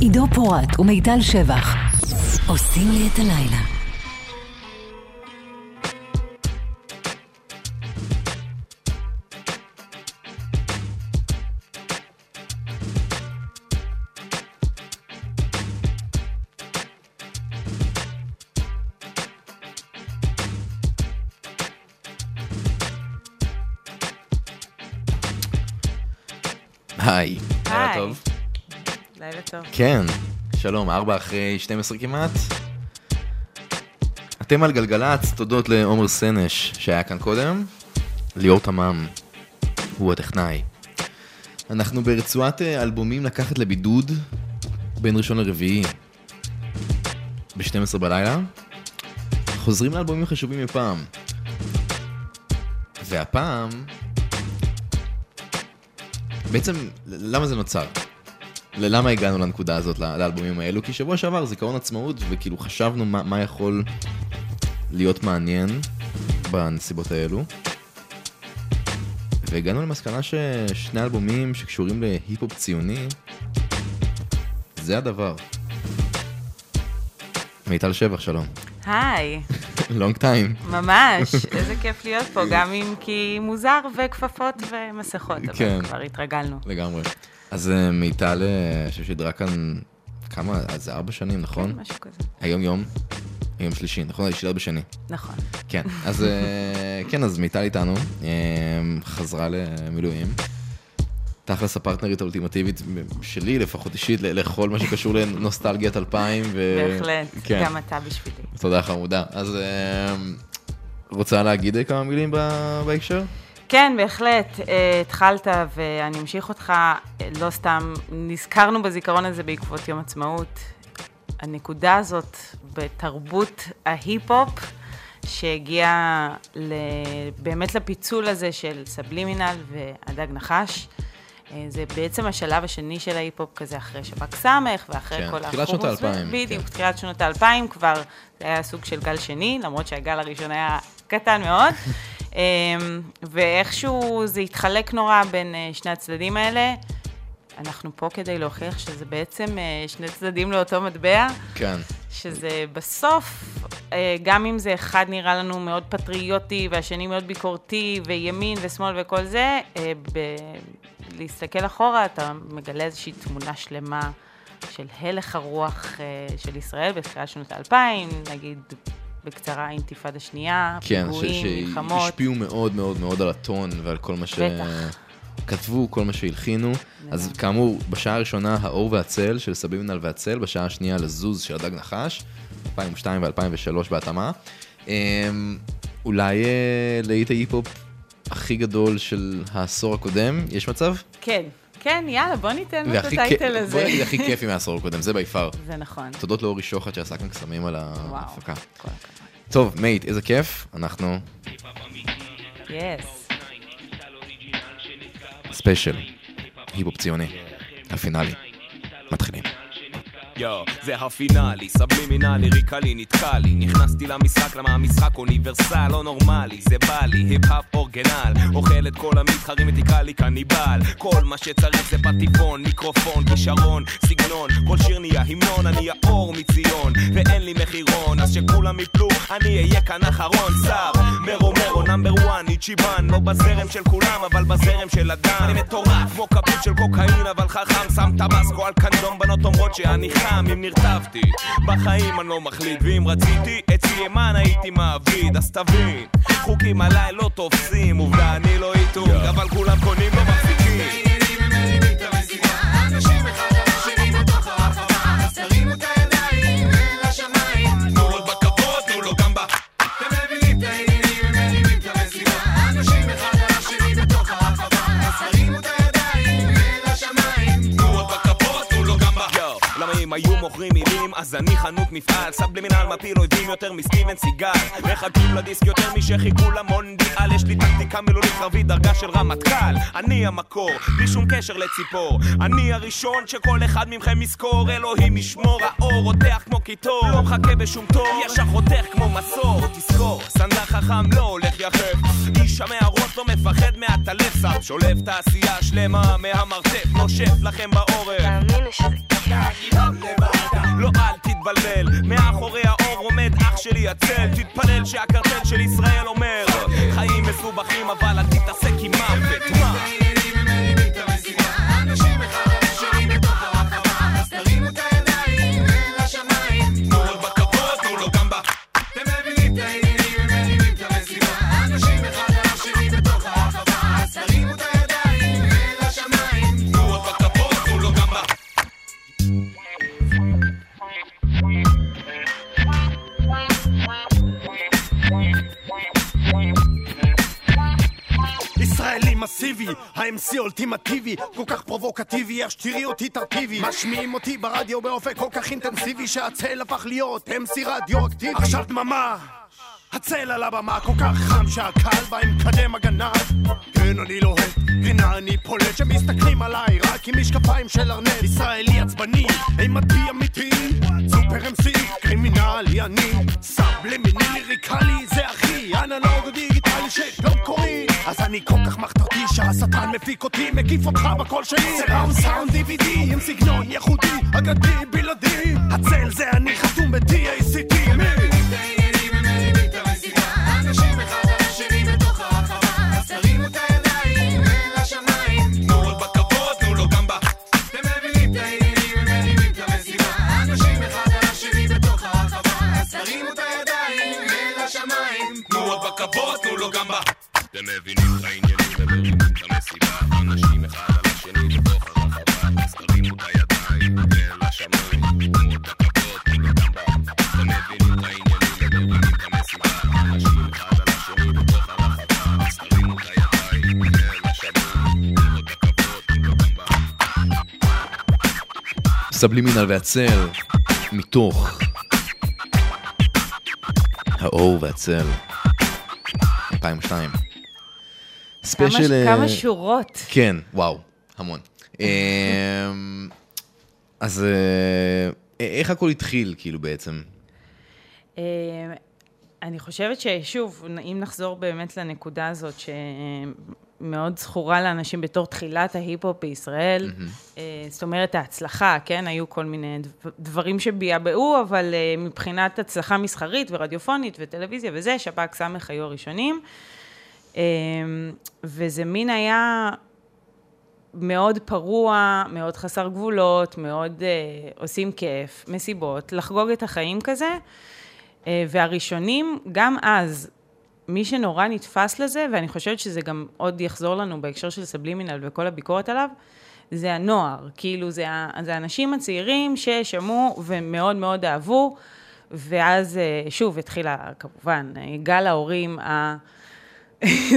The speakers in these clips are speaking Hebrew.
עידו פורט ומיטל שבח עושים לי את הלילה. כן, שלום, ארבע אחרי 12 כמעט. אתם על גלגלצ, תודות לעומר סנש שהיה כאן קודם. ליאור תמם, הוא הטכנאי. אנחנו ברצועת אה, אלבומים לקחת לבידוד בין ראשון לרביעי ב-12 בלילה. חוזרים לאלבומים החשובים מפעם. והפעם... בעצם, למה זה נוצר? ללמה הגענו לנקודה הזאת, לאלבומים האלו? כי שבוע שעבר זיכרון עצמאות, וכאילו חשבנו מה, מה יכול להיות מעניין בנסיבות האלו. והגענו למסקנה ששני אלבומים שקשורים להיפ-הופ ציוני, זה הדבר. מיטל שבח, שלום. היי, לונג טיים. ממש, איזה כיף להיות פה, גם אם כי מוזר וכפפות ומסכות, אבל כן. כבר התרגלנו. לגמרי. אז אה, מיטל, אה, ששידרה כאן כמה, אז ארבע שנים, נכון? משהו כזה. היום יום, יום שלישי, נכון? היא שידרה בשני. נכון. כן, אז אה, כן, אז מיטל איתנו, חזרה למילואים. תכלס הפרטנרית האולטימטיבית שלי, לפחות אישית, לכל מה שקשור לנוסטלגיית 2000. ו... בהחלט, כן, גם אתה בשבילי. תודה חמודה. אז רוצה להגיד כמה מילים בהקשר? כן, בהחלט, אה, התחלת ואני אמשיך אותך, לא סתם, נזכרנו בזיכרון הזה בעקבות יום עצמאות. הנקודה הזאת בתרבות ההיפ-הופ, שהגיעה באמת לפיצול הזה של סבלימינל והדג נחש. אה, זה בעצם השלב השני של ההיפ-הופ כזה אחרי שב"כ סמך ואחרי כן, כל תחילת שנות. האלפיים, בדיוק, כן. תחילת שנות האלפיים כבר, זה היה סוג של גל שני, למרות שהגל הראשון היה קטן מאוד. אמ, ואיכשהו זה התחלק נורא בין אה, שני הצדדים האלה. אנחנו פה כדי להוכיח שזה בעצם אה, שני צדדים לאותו מטבע, כן. שזה בסוף, אה, גם אם זה אחד נראה לנו מאוד פטריוטי והשני מאוד ביקורתי וימין ושמאל וכל זה, ב- להסתכל אחורה אתה מגלה איזושהי תמונה שלמה של הלך הרוח של ישראל בתחילת שנות האלפיים, נגיד בקצרה האינתיפאדה שנייה, כן, פיגועים, מלחמות. שהשפיעו מאוד מאוד מאוד על הטון ועל כל מה בטח. שכתבו, כל מה שהלחינו. אז כאמור, בשעה הראשונה האור והצל של סבימנל והצל, בשעה השנייה לזוז של הדג נחש, 2002 ו-2003 בהתאמה. אמ, אולי אה, להיט ההיפ-הופ הכי גדול של העשור הקודם, יש מצב? כן, כן, יאללה, בוא ניתן לו את הטייטל בוא הזה. נגיד הכי כיפי מהעשור הקודם, זה ביפר. זה נכון. תודות לאורי שוחט שעשה כאן קסמים על ההפקה. טוב, מייט, איזה כיף, אנחנו יס. ספיישל, היפ-הופ ציוני, הפינאלי. מתחילים. יו, זה הפינאלי, סבלימינלי, ריקלי, נתקע לי נכנסתי למשחק, למה המשחק אוניברסל, לא נורמלי, זה בא לי, היפ-האפ אורגנל. אוכל את כל המתחרים ותקרא לי קניבל. כל מה שצריך זה פטיפון, מיקרופון, כישרון, סגנון. כל שיר נהיה המנון, אני האור מציון. ואין לי מחירון, אז שכולם יפלו, אני אהיה כאן אחרון. שר מרו מרו, נאמבר וואן, איצ'יבן. לא בזרם של כולם, אבל בזרם של הדם אני מטורף, כמו כפית של קוקאין, אבל חכם שם טבסקו על קנדום, בנות אומרות שאני חם אם נרטבתי. בחיים אני לא מחליט, ואם רציתי את סיימן הייתי מעביד, אז תבין חוקים עליי לא תופסים, עובדה אני לא איתו, אבל כולם קונים לא מחזיקים היו מוכרים מילים, אז אני חנות מפעל. סבלימינל מפיל אויבים יותר מסטיבן סיגל. מחכים לדיסק יותר משחיכו למונדיאל יש לי טקטיקה מילולית קרבית דרגה של רמטכ"ל. אני המקור, בלי שום קשר לציפור. אני הראשון שכל אחד מכם יזכור. אלוהים ישמור האור רותח כמו קיטור. לא מחכה בשום תור ישר חותך כמו מסור. תזכור סנדל חכם לא הולך יחף איש המערות לא מפחד מהטלף סב שולף תעשייה שלמה מהמרתף נושף לכם בעורף. תאמין לי שזה כיף. לבדה. לא אל תתבלבל, מאחורי האור עומד אח שלי עצל, תתפלל שהקרטל של ישראל אומר, חיים מסובכים אבל אל תתעסק עם מוות. מה? מסיבי, ה-MC אולטימטיבי, כל כך פרובוקטיבי, איך שתראי אותי תרתיבי. משמיעים אותי ברדיו באופן כל כך אינטנסיבי, שהצל הפך להיות MC רדיואקטיבי. עכשיו דממה, הצל על הבמה כל כך חם שהקהל בא עם מקדם הגנה. כן, אני לוהט, קרינה אני פולט, שמסתכלים עליי רק עם משקפיים של ארנט. ישראלי עצבני, אימתי אמיתי, סופר MC, criminally אני, subliminally lyrically, זה אחי, אנלוג דיגיטלי שלא קוראים. אז אני כל כך מחתרתי שהשטן מפיק אותי, מקיף אותך בקול שלי. זה surround sound DVD עם סגנון ייחודי, אגדי בלעדי. הצל זה אני חתום ב-TACT. בכבוד, תנו לו גם ב... אתם מבינים את העניינים, מבינים את המסיבה. אנשים אחד על השני בתוך הרחבה. תרימו את הידיים אל השמיים. תנו את הכבוד, תנו לו גם ב... אתם מבינים את העניינים, מבינים את המסיבה. אנשים אחד על השני בתוך הרחבה. תרימו את הידיים אל השמיים. תנו את הכבוד, תנו לו גם. סבלימינל והצל, מתוך האור והצל, 2002. כמה, special... אה, כמה שורות. כן, וואו, המון. אמ, אז אה, איך הכל התחיל, כאילו, בעצם? אה, אני חושבת ששוב, אם נחזור באמת לנקודה הזאת שמאוד זכורה לאנשים בתור תחילת ההיפ-הופ בישראל, אה, זאת אומרת ההצלחה, כן? היו כל מיני דב- דברים שביעבעו, אבל אה, מבחינת הצלחה מסחרית ורדיופונית וטלוויזיה וזה, שב"ק סמך היו הראשונים. אה, וזה מין היה מאוד פרוע, מאוד חסר גבולות, מאוד אה, עושים כיף, מסיבות, לחגוג את החיים כזה. אה, והראשונים, גם אז, מי שנורא נתפס לזה, ואני חושבת שזה גם עוד יחזור לנו בהקשר של סבלימינל וכל הביקורת עליו, זה הנוער. כאילו, זה, זה האנשים הצעירים ששמעו ומאוד מאוד אהבו, ואז אה, שוב התחילה, כמובן, גל ההורים ה...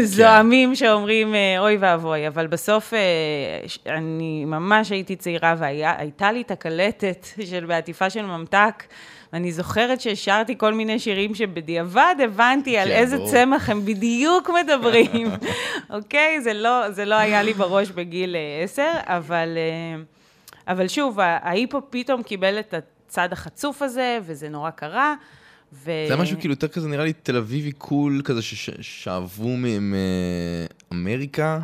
זועמים שאומרים אה, אוי ואבוי, אבל בסוף אה, אני ממש הייתי צעירה והייתה לי את הקלטת של בעטיפה של ממתק. ואני זוכרת ששרתי כל מיני שירים שבדיעבד הבנתי על כן, איזה. צמח הם בדיוק מדברים, אוקיי? זה לא, זה לא היה לי בראש בגיל אה, עשר, אבל, אה, אבל שוב, ה- ההיפ-הופ פתאום קיבל את הצד החצוף הזה, וזה נורא קרה. ו... זה היה משהו כאילו יותר כזה, נראה לי תל אביבי cool, כזה ששאבו מאמריקה.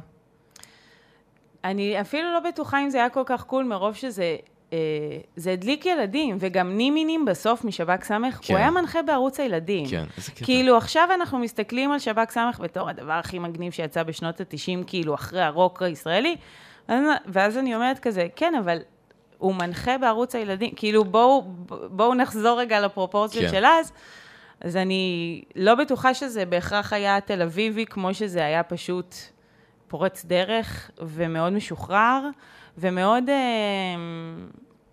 אני אפילו לא בטוחה אם זה היה כל כך cool, מרוב שזה... אה, זה הדליק ילדים, וגם נימי נים בסוף משב"ק סמך, כן. הוא היה מנחה בערוץ הילדים. כן, איזה קטע. כאילו, עכשיו אנחנו מסתכלים על שב"ק סמך בתור הדבר הכי מגניב שיצא בשנות ה-90, כאילו, אחרי הרוק הישראלי, ואז- אני אומרת כזה, כן, אבל הוא מנחה בערוץ הילדים, כאילו, בואו בואו נחזור רגע לפרופורציות כן. של אז. אז אני לא בטוחה שזה בהכרח היה תל אביבי, כמו שזה היה פשוט פורץ דרך ומאוד משוחרר, ומאוד אה,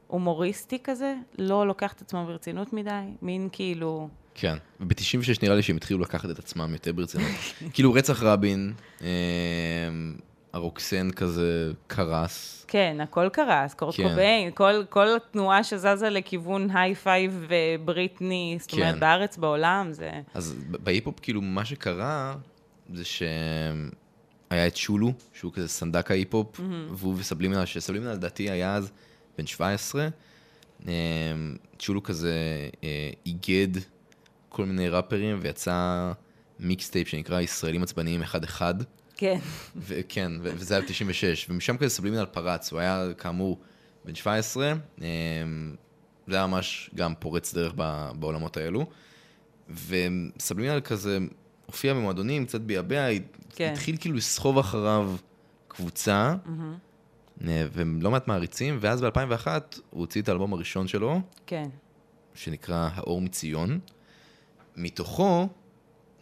הומוריסטי כזה, לא לוקח את עצמו ברצינות מדי, מין כאילו... כן, וב-96 נראה לי שהם התחילו לקחת את עצמם יותר ברצינות. כאילו רצח רבין, אה, הרוק scene כזה קרס. כן, הכל קרס, קורט כן. קוביין, כל, כל התנועה שזזה לכיוון היי פייב ובריטני, זאת אומרת, כן. בארץ, בעולם, זה... אז בהיפ-הופ כאילו מה שקרה זה שהיה את שולו, שהוא כזה סנדק ההיפ-הופ, והוא וסבלימינל, שסבלימינל לדעתי היה אז בן 17. אה, צ'ולו כזה אה, איגד כל מיני ראפרים ויצא מיקסטייפ שנקרא ישראלים עצבניים אחד-אחד. כן. וכן, ו- וזה היה ב-96, ומשם כזה סבלימינל פרץ, הוא היה כאמור בן 17, אמ, זה היה ממש גם פורץ דרך ב- בעולמות האלו. וסבלימינל כזה הופיע במועדונים, קצת ביעבע, כן. התחיל כאילו לסחוב אחריו קבוצה, אה, ולא מעט מעריצים, ואז ב-2001 הוא הוציא את האלבום הראשון שלו, כן. שנקרא האור מציון. מתוכו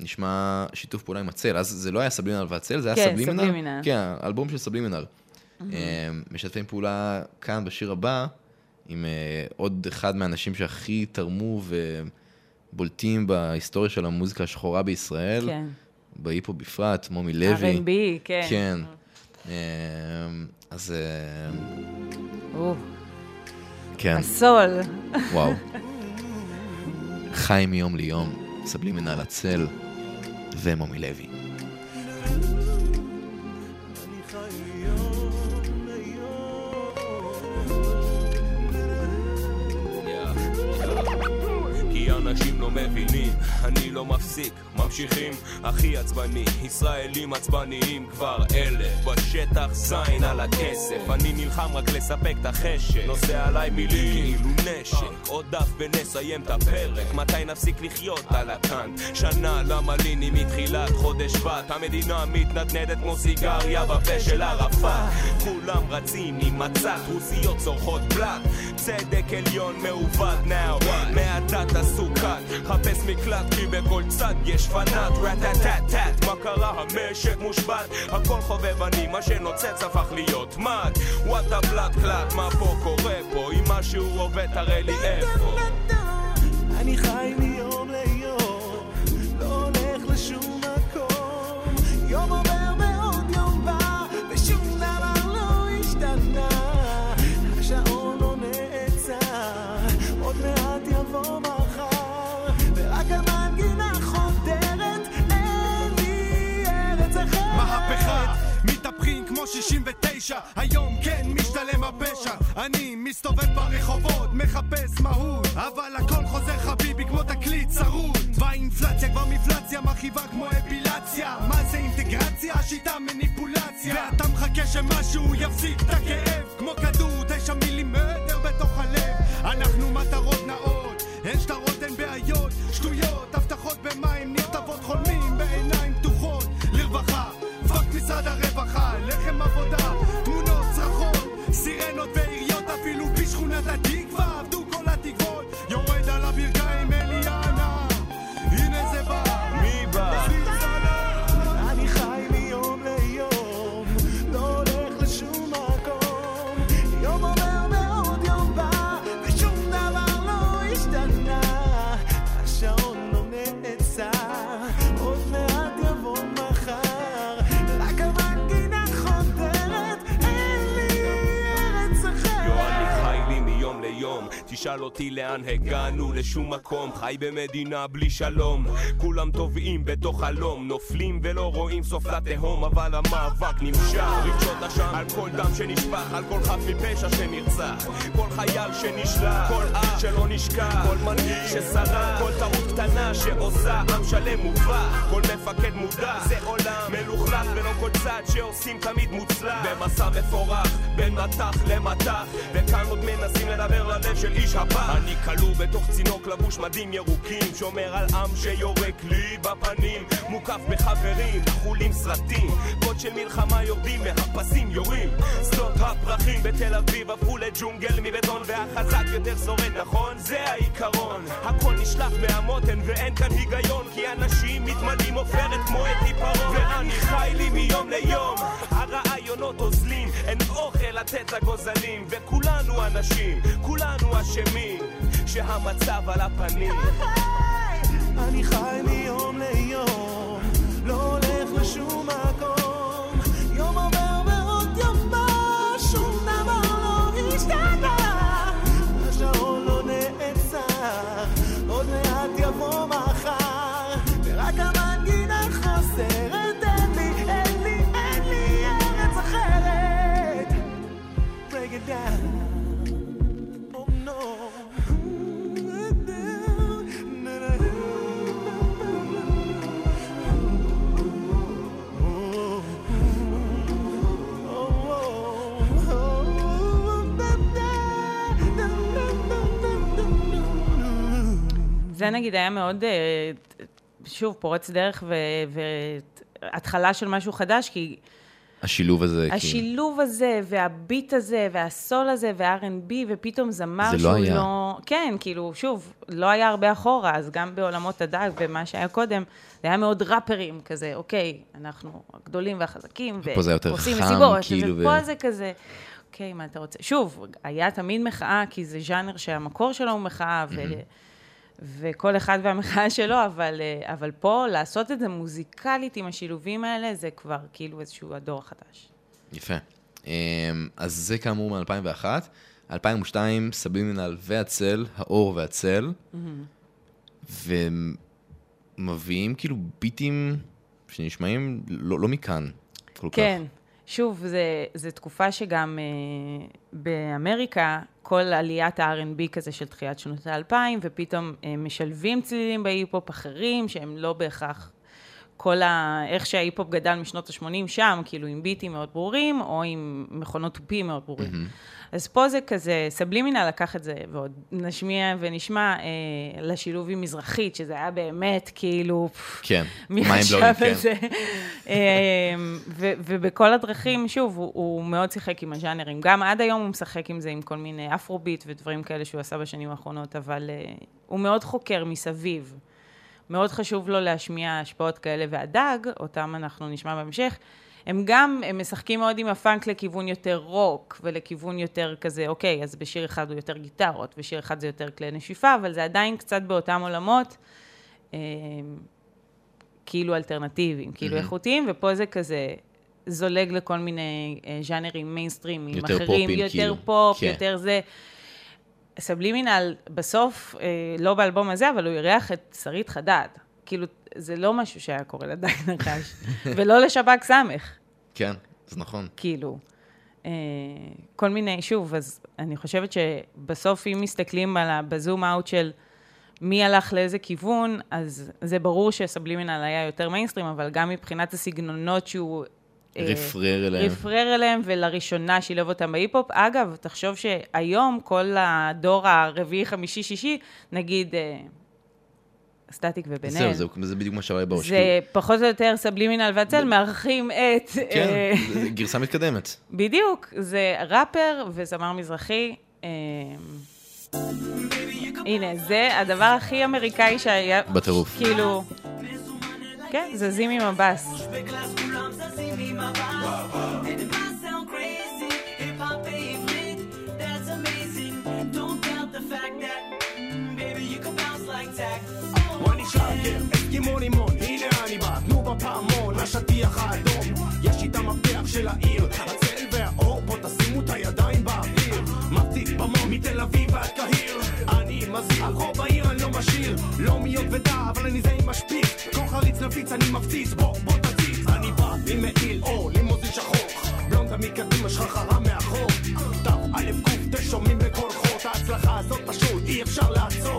נשמע שיתוף פעולה עם הצל, אז זה לא היה סבלימינל והצל, זה היה כן, סבלימינל. סבלימינל. כן, האלבום של סבלימינל. אה, משתפים פעולה כאן בשיר הבא, עם אה, עוד אחד מהאנשים שהכי תרמו ובולטים בהיסטוריה של המוזיקה השחורה בישראל, כן. בהיפו בפרט, מומי לוי. R&B, כן. כן. אה, אז אה, או, כן, הסול. וואו. חי מיום ליום, סבלימינל הצל ומומי לוי. אנשים מבינים, אני לא מפסיק, ממשיכים, הכי עצבני, ישראלים עצבניים כבר אלף, בשטח זין על הכסף, אני נלחם רק לספק את החשק, נושא עליי מילים כאילו נשק, עוד דף ונסיים את הפרק, מתי נפסיק לחיות על הקאנט, שנה למליני מתחילת חודש שבט, המדינה מתנדנדת כמו סיגריה בפה של ערפאת, כולם רצים עם מצת, רוסיות צורכות בלאט, צדק עליון מעוות מעתה תעשו קאט, חפש מקלט כי בכל צד יש פנאט, רטטטט, מה קרה המשק מושבת, הכל חובבני, מה שנוצץ הפך להיות מד, וואטה בלאט קלאט, מה פה קורה פה, אם משהו עובד תראה לי איפה. אני חי מיום 69, היום כן משתלם הפשע. אני מסתובב ברחובות, מחפש מהות, אבל הכל חוזר חביבי כמו תקליט צרוד. והאינפלציה כבר מפלציה, מכאיבה כמו אפילציה. מה זה אינטגרציה? השיטה מניפולציה. ואתה מחכה שמשהו יפסיק את הכאב, כמו כדור תשע מילימטר בתוך הלב. אנחנו מטרות נאות, אין שטרות, אין בעיות, שטויות, הבטחות במים, נכתבות חולמים משרד הרווחה, לחם עבודה, תמונות צרחות, סירנות תשאל אותי לאן הגענו, לשום מקום חי במדינה בלי שלום. כולם טובעים בתוך חלום נופלים ולא רואים סוף לתהום אבל המאבק נמשך. רגשות אשם על כל דם שנשפך על כל חף מפשע שנרצח. כל חייל שנשלח כל אח שלא נשכח. כל מנהיג ששרף כל טעות קטנה שעושה עם שלם מובך. כל מפקד מודע זה עולם מלוכלך ולא כל צעד שעושים תמיד מוצלח. במסע מפורח בין מטח למטח וכאן עוד מנסים לדבר ללב של איש הפח אני כלוא בתוך צינוק לבוש מדים ירוקים שומר על עם שיורק לי בפנים. מוקף בחברים חולים סרטים קוד של מלחמה יורדים מהפסים יורים. שדות הפרחים בתל אביב הפכו לג'ונגל מבטון והחזק יותר שורד נכון? זה העיקרון. הכל נשלח מהמותן ואין כאן היגיון כי אנשים מתמלאים עופרת כמו את עיפרון. ואני חי לי מיום ליום. הרעיונות אוזלים אין אוכל לתת לגוזלים וכולנו אנשים כולנו אשמים שהמצב על הפנים אני חי מיום ליום, לא הולך לשום מקום. זה נגיד היה מאוד, אה, שוב, פורץ דרך והתחלה של משהו חדש, כי השילוב הזה, כאילו. השילוב הזה, והביט הזה, והסול הזה, וה-R&B, ופתאום זמר זה לא שהוא היה. לא... כן, כאילו, שוב, לא היה הרבה אחורה, אז גם בעולמות הדג ומה שהיה קודם, זה היה מאוד ראפרים כזה, אוקיי, אנחנו הגדולים והחזקים, ופה זה יותר חם, מסיבות, כאילו, ופה ו- זה כזה, אוקיי, מה אתה רוצה? שוב, היה תמיד מחאה, כי זה ז'אנר שהמקור שלו הוא מחאה, ו... וכל אחד והמחאה שלו, אבל, אה, אבל פה לעשות את זה מוזיקלית עם השילובים האלה, זה כבר כאילו איזשהו הדור החדש. יפה. אמ, אז זה כאמור מ-2001. 2002, סבלימינל והצל, האור והצל, ומביאים כאילו ביטים שנשמעים לא, לא מכאן כל כך. כן, שוב, זה תקופה שגם אה, באמריקה, כל עליית ה-R&B כזה של תחילת שנות האלפיים, ופתאום אה, משלבים צלילים בהיפ-הופ אחרים, שהם לא בהכרח כל ה... איך שההיפ-הופ גדל משנות ה-80 שם, כאילו עם ביטים מאוד ברורים, או עם מכונות תופים מאוד ברורים. אז פה זה כזה, סבלימינל לקח את זה, ועוד נשמיע ונשמע אה, לשילוב עם מזרחית, שזה היה באמת כאילו... כן, מי חשב על כן. זה? אמ, ובכל הדרכים, שוב, הוא, הוא מאוד שיחק עם הז'אנרים. גם עד היום הוא משחק עם זה, עם כל מיני אפרוביט ודברים כאלה שהוא עשה בשנים האחרונות, אבל אה, הוא מאוד חוקר מסביב. מאוד חשוב לו להשמיע השפעות כאלה, והדג, אותם אנחנו נשמע בהמשך, הם גם, הם משחקים מאוד עם הפאנק לכיוון יותר רוק, ולכיוון יותר כזה, אוקיי, אז בשיר אחד הוא יותר גיטרות, בשיר אחד זה יותר כלי נשיפה, אבל זה עדיין קצת באותם עולמות. אמ, כאילו אלטרנטיביים, כאילו איכותיים, ופה זה כזה זולג לכל מיני אה, ז'אנרים מיינסטרימים יותר אחרים, פופים, יותר כאילו. פופ, כן. יותר זה. סבלימינל, בסוף, אה, לא באלבום הזה, אבל הוא אירח את שרית חדד. כאילו, זה לא משהו שהיה קורה לדג נחש, ולא לשב"כ סמך, כן, זה נכון. כאילו. אה, כל מיני, שוב, אז אני חושבת שבסוף, אם מסתכלים על ה- ב zoom out של מי הלך לאיזה כיוון, אז זה ברור שסבלימינל היה יותר מיינסטרים, אבל גם מבחינת הסגנונות שהוא... אה, רפרר אליהם. רפרר אליהם, ולראשונה שילב אותם בהיפ-הופ. אגב, תחשוב שהיום כל הדור הרביעי, חמישי, שישי, נגיד אה, סטטיק ובן אל, זהו, זה בדיוק מה שעולה בראש. זה פחות או יותר סבלימינל והצל מארחים את... כן, אה, זה גרסה מתקדמת. בדיוק, זה ראפר וזמר מזרחי. הנה, זה הדבר הכי אמריקאי שהיה... בטירוף. כאילו... כן, זזים עם הבאס. אסקימו לימון, הנה אני בא, תנו בפעמון, לשטיח האדום. יש איתה מפתח של העיר, הצל והאור, בוא תשימו את הידיים באוויר. מבטיח במון, מתל אביב ועד קהיר. אני מזהיר, רוב העיר אני לא משאיר. לא מיוד ודע, אבל אני זה עם משפיץ. חריץ נפיץ אני מפציץ, בוא, בוא תציץ. אני בא עם מעיל אור, לימוזין שחור. בלונדה מקדימה, שחררה מאחור. תו א' ק' תשומעים בכל חור. את ההצלחה הזאת פשוט אי אפשר לעצור.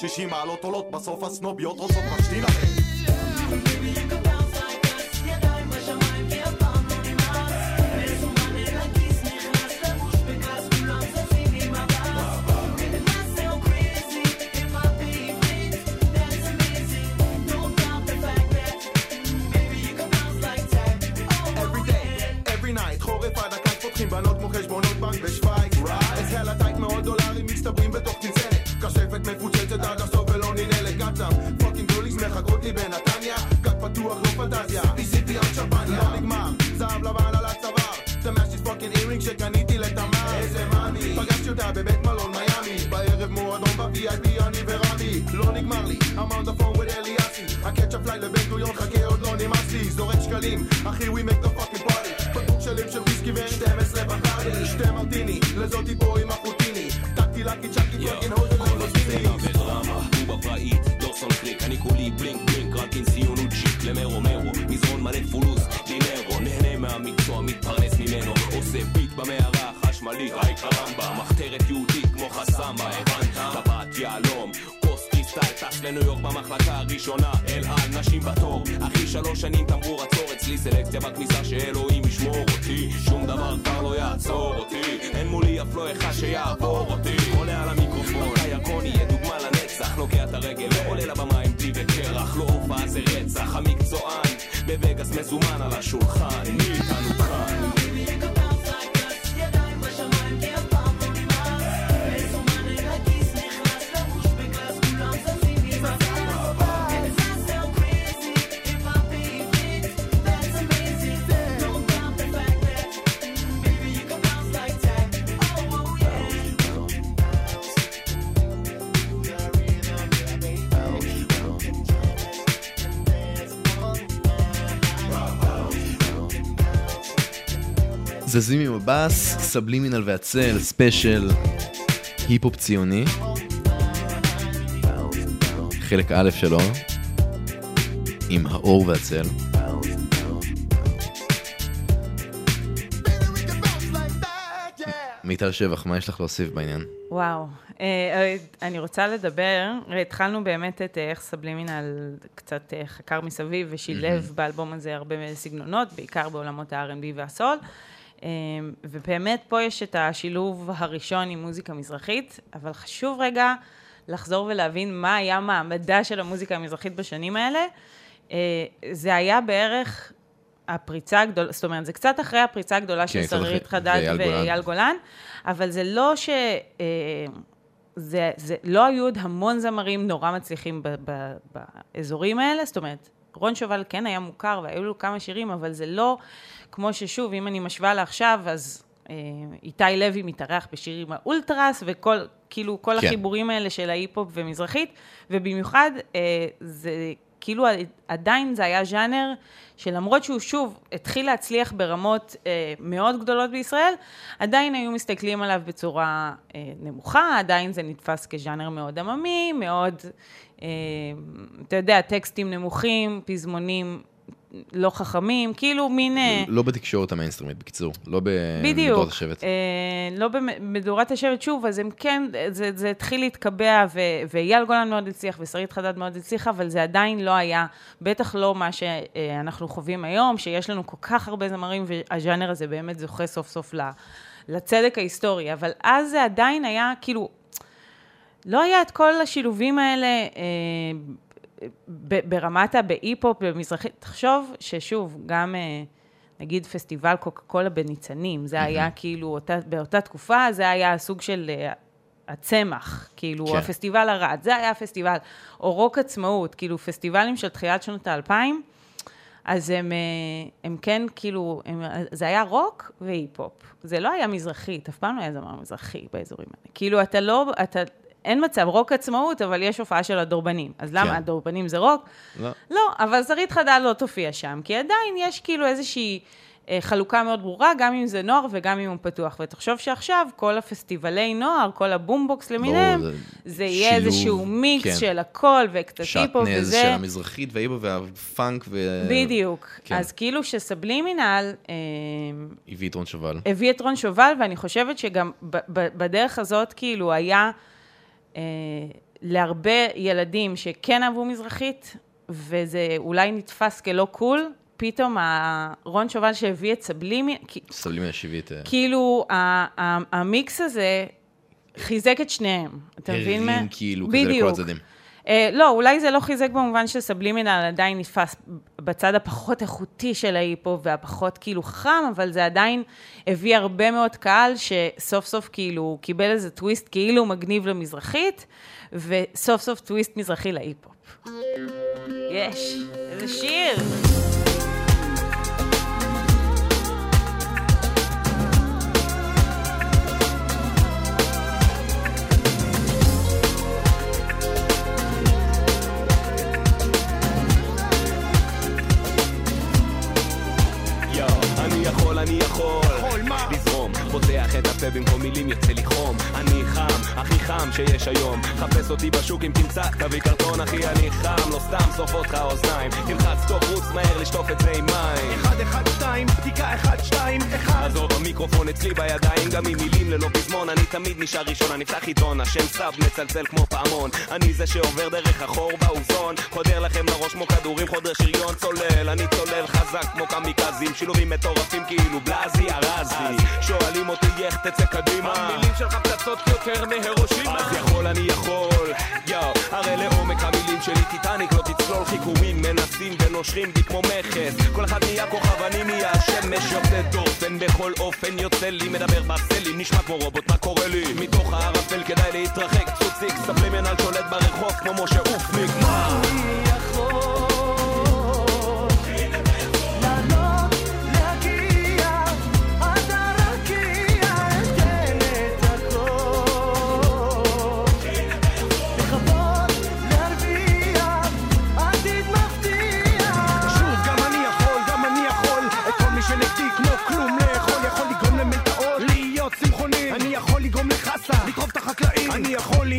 360 מעלות עולות בסוף הסנוביות רוצות זזים עם הבאס, סבלימינל והצל, ספיישל, היפ-הופ ציוני. חלק א' שלו, עם האור והצל. מיטל שבח, מה יש לך להוסיף בעניין? וואו, אה, אה, אני רוצה לדבר, התחלנו באמת את אה, איך סבלימינל קצת חקר מסביב ושילב באלבום הזה הרבה סגנונות, בעיקר בעולמות ה-R&B והסול. אה, ובאמת פה יש את השילוב הראשון עם מוזיקה מזרחית, אבל חשוב רגע לחזור ולהבין מה היה מעמדה של המוזיקה המזרחית בשנים האלה. אה, זה היה בערך הפריצה הגדולה, זאת אומרת, זה קצת אחרי הפריצה הגדולה של קצת אחרי, שרית חדד ואייל גולן. ואייל גולן, אבל זה לא ש... אה, זה, זה לא היו עוד המון זמרים נורא מצליחים ב, ב, באזורים האלה, זאת אומרת, רון שובל כן היה מוכר והיו לו כמה שירים, אבל זה לא כמו ששוב, אם אני משווה לעכשיו, אז אה, איתי לוי מתארח בשיר עם האולטרס, וכל, כאילו, כל כן. החיבורים האלה של ההיפ-הופ ומזרחית, ובמיוחד, אה, זה כאילו עדיין זה היה ז'אנר שלמרות שהוא שוב התחיל להצליח ברמות אה, מאוד גדולות בישראל, עדיין היו מסתכלים עליו בצורה אה, נמוכה, עדיין זה נתפס כז'אנר מאוד עממי, מאוד, אה, אתה יודע, טקסטים נמוכים, פזמונים לא חכמים, כאילו מין... אה, לא בתקשורת המיינסטרימית, בקיצור. לא בדיוק. במדורת השבט. אה, לא במדורת השבט, שוב, אז הם כן, זה, זה התחיל להתקבע, ו- ואייל גולן מאוד הצליח, ושרית חדד מאוד הצליחה, אבל זה עדיין לא היה, בטח לא מה שאנחנו חווים היום, שיש לנו כל כך הרבה זמרים, והז'אנר הזה באמת זוכה סוף סוף לצדק ההיסטורי. אבל אז זה עדיין היה, כאילו, לא היה את כל השילובים האלה. אה, ברמת ההיפ-הופ במזרחית, תחשוב ששוב, גם אה, נגיד פסטיבל קוקה קולה בניצנים, זה היה כאילו, אותה, באותה תקופה זה היה הסוג של אה, הצמח, כאילו, כן. הפסטיבל ארד, זה היה הפסטיבל, או רוק עצמאות, כאילו, פסטיבלים של תחילת שנות האלפיים, אז הם, אה, הם כן, כאילו, הם, זה היה רוק והיפ-הופ. זה לא היה מזרחית, אף פעם לא היה זמר מזרחי באזורים האלה. כאילו, אתה לא, אתה, אין מצב, רוק עצמאות, אבל יש הופעה של הדורבנים. אז למה כן. הדורבנים זה רוק? לא. לא, אבל שרית חדד לא תופיע שם, כי עדיין יש כאילו איזושהי אה, חלוקה מאוד ברורה, גם אם זה נוער וגם אם הוא פתוח. ותחשוב שעכשיו, כל הפסטיבלי נוער, כל הבומבוקס למיניהם, זה, זה יהיה שילוב, איזשהו מיקס כן. של הכל, וקצת היפ-הופ שעטנז וזה. של המזרחית וההיפ-הופ והפאנק ו... בדיוק. כן. אז כאילו שסבלימינל אה, הביא את רון שובל. הביא את רון שובל, ואני חושבת שגם בדרך הזאת, כאילו, היה להרבה ילדים שכן אהבו מזרחית, וזה אולי נתפס כלא קול, פתאום רון שובל שהביא את סבלימי, סבלים מהשבעי את... כאילו, ה- ה- המיקס הזה חיזק את שניהם. אתה מבין? הרים מה? כאילו כזה לכל הצדדים. אה, לא, אולי זה לא חיזק במובן שסבלימינל עדיין נתפס בצד הפחות איכותי של ההיפו והפחות כאילו חכם, אבל זה עדיין הביא הרבה מאוד קהל שסוף סוף כאילו קיבל איזה טוויסט כאילו מגניב למזרחית, וסוף סוף טוויסט מזרחי להיפו. יש, איזה שיר. people פותח את הפה במקום מילים יוצא לי חום אני חם, הכי חם שיש היום. חפש אותי בשוק אם תמצא, תביא קרטון אחי אני חם. לא סתם שורף אותך האוזניים תלחץ טוב, רוץ מהר לשטוף את זה עם מים. אחד, אחד, שתיים, בדיקה, אחד, שתיים, אחד. עזוב המיקרופון אצלי בידיים גם עם מילים ללא פזמון. אני תמיד נשאר ראשון אני אפתח עיתון השם סב מצלצל כמו פעמון. אני זה שעובר דרך החור באוזון חודר לכם לראש כמו כדורים חודר שריון צולל. אני צולל חזק כמו קמיקזים שילובים מטורפים כאילו בלאזי ארזי. שואלים אותי איך תצא קדימה. המילים שלך פצצות יותר מהירושימה. אז יכול אני יכול. יואו הרי לעומק המילים שלי טיטניק לא תצלול חיכורים מנסים ונושרים בי כמו מכס. כל אחד נהיה כוכב אני נהיה השמש יוצא דופן. בכל אופן יוצא לי מדבר בסלים נשמע כמו רובוט מה קורה לי? מתוך הערפל כדאי להתרחק צוציק ספלימנל שולט ברחוב כמו משה אופניק. מה? לעלות,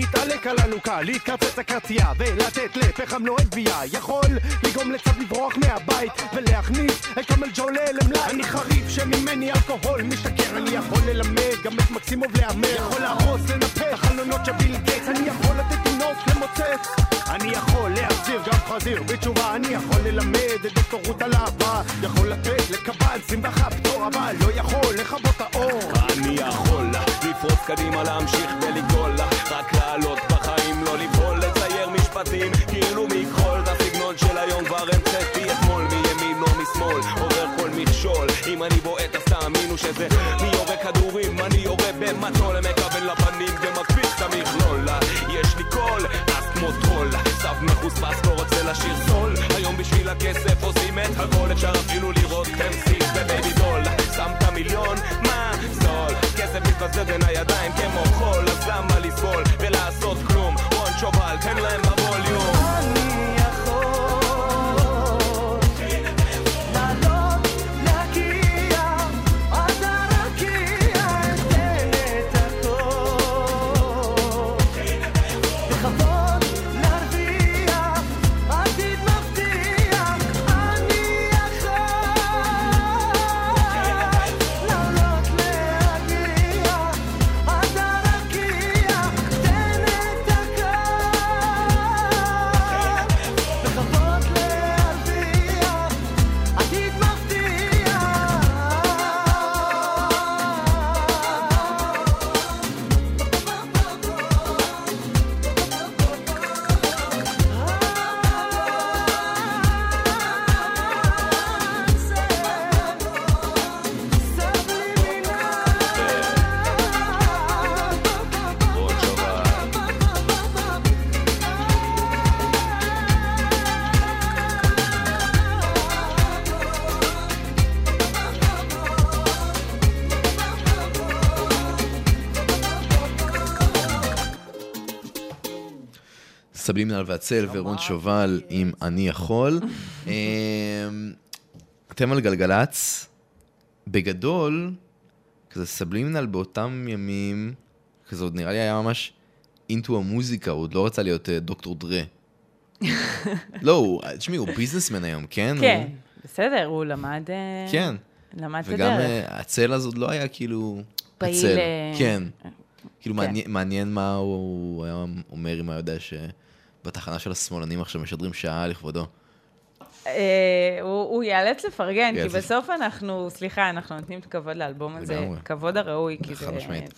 להתעלק על אלוקה להתקרצץ הקרצייה ולתת לפחם לא גבייה יכול לגרום לצד לברוח מהבית ולהכניס את כמל ג'ולה למלאי. אני חריף שממני אלכוהול משתכר אני יכול ללמד גם את מקסימוב להמר. יכול להרוס לנפץ את החלונות של ביל גייטס אני יכול לתת תינוק למוצץ אני יכול להחזיר גם חזיר בתשובה אני יכול ללמד את דוקטור רות על אהבה יכול לתת לקבל שמחה פטור אבל לא יכול לכבות האור. אני יכול לפרוץ קדימה להמשיך ולגדול רק לעלות בחיים לא ליפול לצייר משפטים. כאילו מכחול את הסגנון של היום כבר המצאתי אתמול. מימין או משמאל עובר כל מכשול. אם אני בועט אז תאמינו שזה. מי יורה כדורים אני יורה במטול מכוון לפנים ומקפיץ את המכלול קול אז כמו טרול סב מחוספס לא רוצה לשיר זול. היום בשביל הכסף עושים את הכל אפשר אפילו לראות טמסיק ב baby doll. שמת מיליון מה זול? כסף מתבזבז בין הידיים כמו חול אז למה לסבול ולעשות כלום? וואן שובל תן להם סבלימינל והצל ורון שובל עם אני יכול. אמ, אתם על גלגלצ, בגדול, כזה סבלימינל באותם ימים, כזה עוד נראה לי היה ממש אינטו המוזיקה, הוא עוד לא רצה להיות אה, דוקטור דרה. לא, הוא, תשמעי, הוא ביזנסמן היום, כן? כן, בסדר, הוא למד... אה, כן. למד את וגם הדרך. אה, הצל אז עוד לא היה כאילו... פעיל, הצל, אה, כן. כאילו כן. מעניין- מה הוא היה אומר אם היה יודע שבתחנה של השמאלנים עכשיו משדרים שעה לכבודו. אה, הוא ייאלץ לפרגן, כי בסוף אנחנו, סליחה, אנחנו נותנים את הכבוד לאלבום הזה. כבוד הראוי, כי זה... חד משמעית.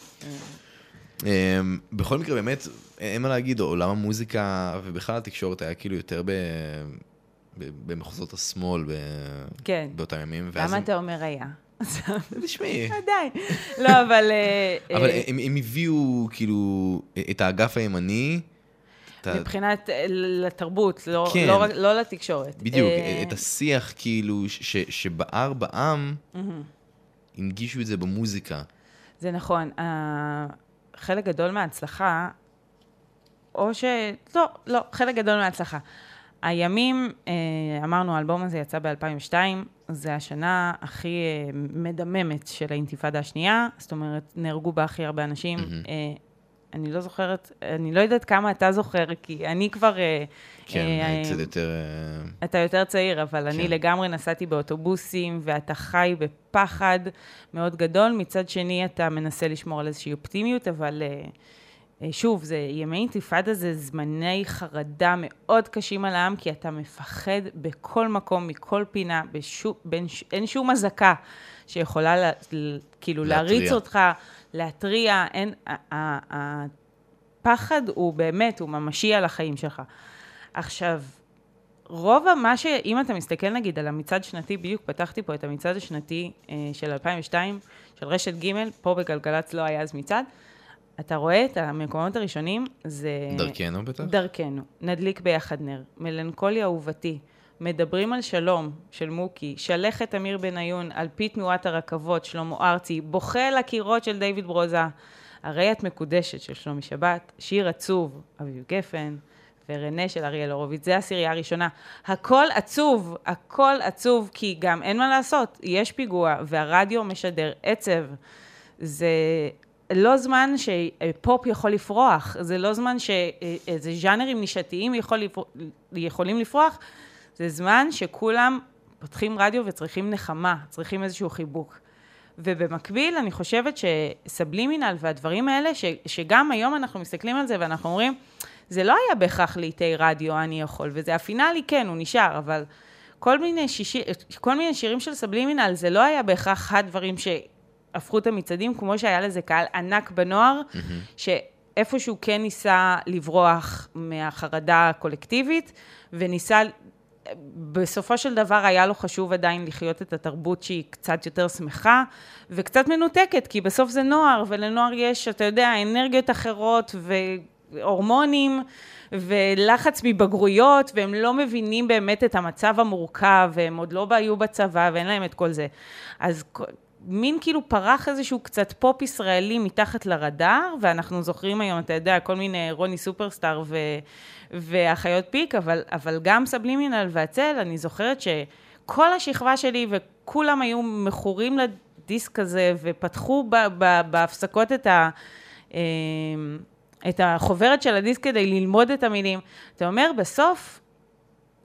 אה, אמ, בכל מקרה, באמת, אין מה להגיד, עולם המוזיקה ובכלל התקשורת היה כאילו יותר במחוזות השמאל. כן. באותם ימים. למה אתה אומר היה? תשמעי, די. לא, אבל... אה, אבל הם הביאו כאילו את האגף הימני, אתה- מבחינת אה, לתרבות, לא, כן. לא, לא לתקשורת. בדיוק, אה, את השיח כאילו ש- שבער בעם, הנגישו את זה במוזיקה. זה נכון. ה- חלק גדול מההצלחה, או ש... לא, לא, חלק גדול מההצלחה. הימים, אה, אמרנו, האלבום הזה יצא ב-2002, זה השנה הכי אה, מדממת של האינתיפאדה השנייה, זאת אומרת, נהרגו בה הכי הרבה אנשים. אה, אני לא זוכרת, אני לא יודעת כמה אתה זוכר, כי אני כבר... אה, כן, אה, קצת יותר... אה, אתה יותר צעיר, אבל אני כן. לגמרי נסעתי באוטובוסים, ואתה חי בפחד מאוד גדול. מצד שני, אתה מנסה לשמור על איזושהי אופטימיות, אבל אה, אה, שוב, זה, ימי אינתיפאדה זה זמני חרדה מאוד קשים על העם, כי אתה מפחד בכל מקום, מכל פינה, בשו, בין, ש- אין שום אזעקה שיכולה לה, כאילו להתריע. להריץ אותך, להתריע, אין, הפחד הוא באמת, הוא ממשי על החיים שלך. עכשיו, רוב מה ש... אם אתה מסתכל נגיד על המצעד שנתי, בדיוק פתחתי פה את המצעד השנתי אה, של 2002, של רשת ג', פה בגלגלצ לא היה אז מצעד, אתה רואה את המקומות הראשונים, זה... דרכנו בטח? דרכנו. נדליק ביחד נר. מלנכוליה אהובתי. מדברים על שלום, של מוקי. שלכת אמיר בניון, על פי תנועת הרכבות, שלמה ארצי. בוכה על הקירות של דיוויד ברוזה. הרי את מקודשת של שלומי שבת. שיר עצוב, אביב גפן. ורנה של אריאל הורוביץ, זה הסירייה הראשונה. הכל עצוב, הכל עצוב, כי גם אין מה לעשות, יש פיגוע, והרדיו משדר עצב. זה לא זמן שפופ יכול לפרוח, זה לא זמן שאיזה ז'אנרים נישתיים יכול לפר... יכולים לפרוח, זה זמן שכולם פותחים רדיו וצריכים נחמה, צריכים איזשהו חיבוק. ובמקביל, אני חושבת שסבלימינל והדברים האלה, ש, שגם היום אנחנו מסתכלים על זה ואנחנו אומרים, זה לא היה בהכרח לעיתי רדיו, אני יכול, וזה הפינאלי, כן, הוא נשאר, אבל כל מיני, שישי, כל מיני שירים של סבלימינל, זה לא היה בהכרח הדברים שהפכו את המצעדים, כמו שהיה לזה קהל ענק בנוער, שאיפשהו כן ניסה לברוח מהחרדה הקולקטיבית, וניסה בסופו של דבר היה לו חשוב עדיין לחיות את התרבות שהיא קצת יותר שמחה וקצת מנותקת, כי בסוף זה נוער, ולנוער יש, אתה יודע, אנרגיות אחרות והורמונים ולחץ מבגרויות, והם לא מבינים באמת את המצב המורכב, והם עוד לא היו בצבא, ואין להם את כל זה. אז מין כאילו פרח איזשהו קצת פופ ישראלי מתחת לרדאר, ואנחנו זוכרים היום, אתה יודע, כל מיני רוני סופרסטאר ו... ואחיות פיק, אבל, אבל גם סבלימינל והצל, אני זוכרת שכל השכבה שלי וכולם היו מכורים לדיסק הזה, ופתחו ב, ב, בהפסקות את, ה, אה, את החוברת של הדיסק כדי ללמוד את המילים. אתה אומר, בסוף,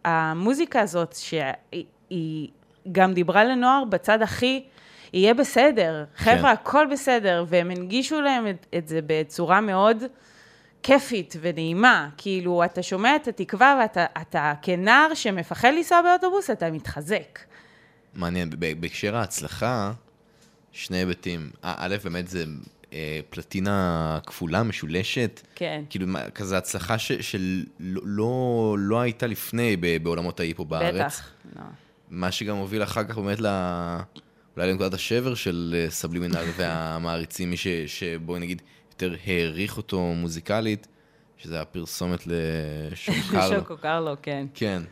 המוזיקה הזאת, שהיא גם דיברה לנוער בצד הכי... יהיה בסדר, חבר'ה, כן. הכל בסדר, והם הנגישו להם את, את זה בצורה מאוד כיפית ונעימה. כאילו, אתה שומע את התקווה ואתה אתה, כנער שמפחד לנסוע באוטובוס, אתה מתחזק. מעניין, בהקשר ההצלחה, שני היבטים. א- באמת זה אה, פלטינה כפולה, משולשת. כן. כאילו, כזה הצלחה ש- של לא, לא, לא הייתה לפני בעולמות ההיפו בארץ. בטח. לא. מה שגם הוביל אחר כך באמת ל... אולי לנקודת השבר של אה, סבלימינל והמעריצים, מי ש... שבואי נגיד יותר העריך אותו מוזיקלית, שזה הפרסומת לשוקרלו. שוקו קרלו, כן. כן,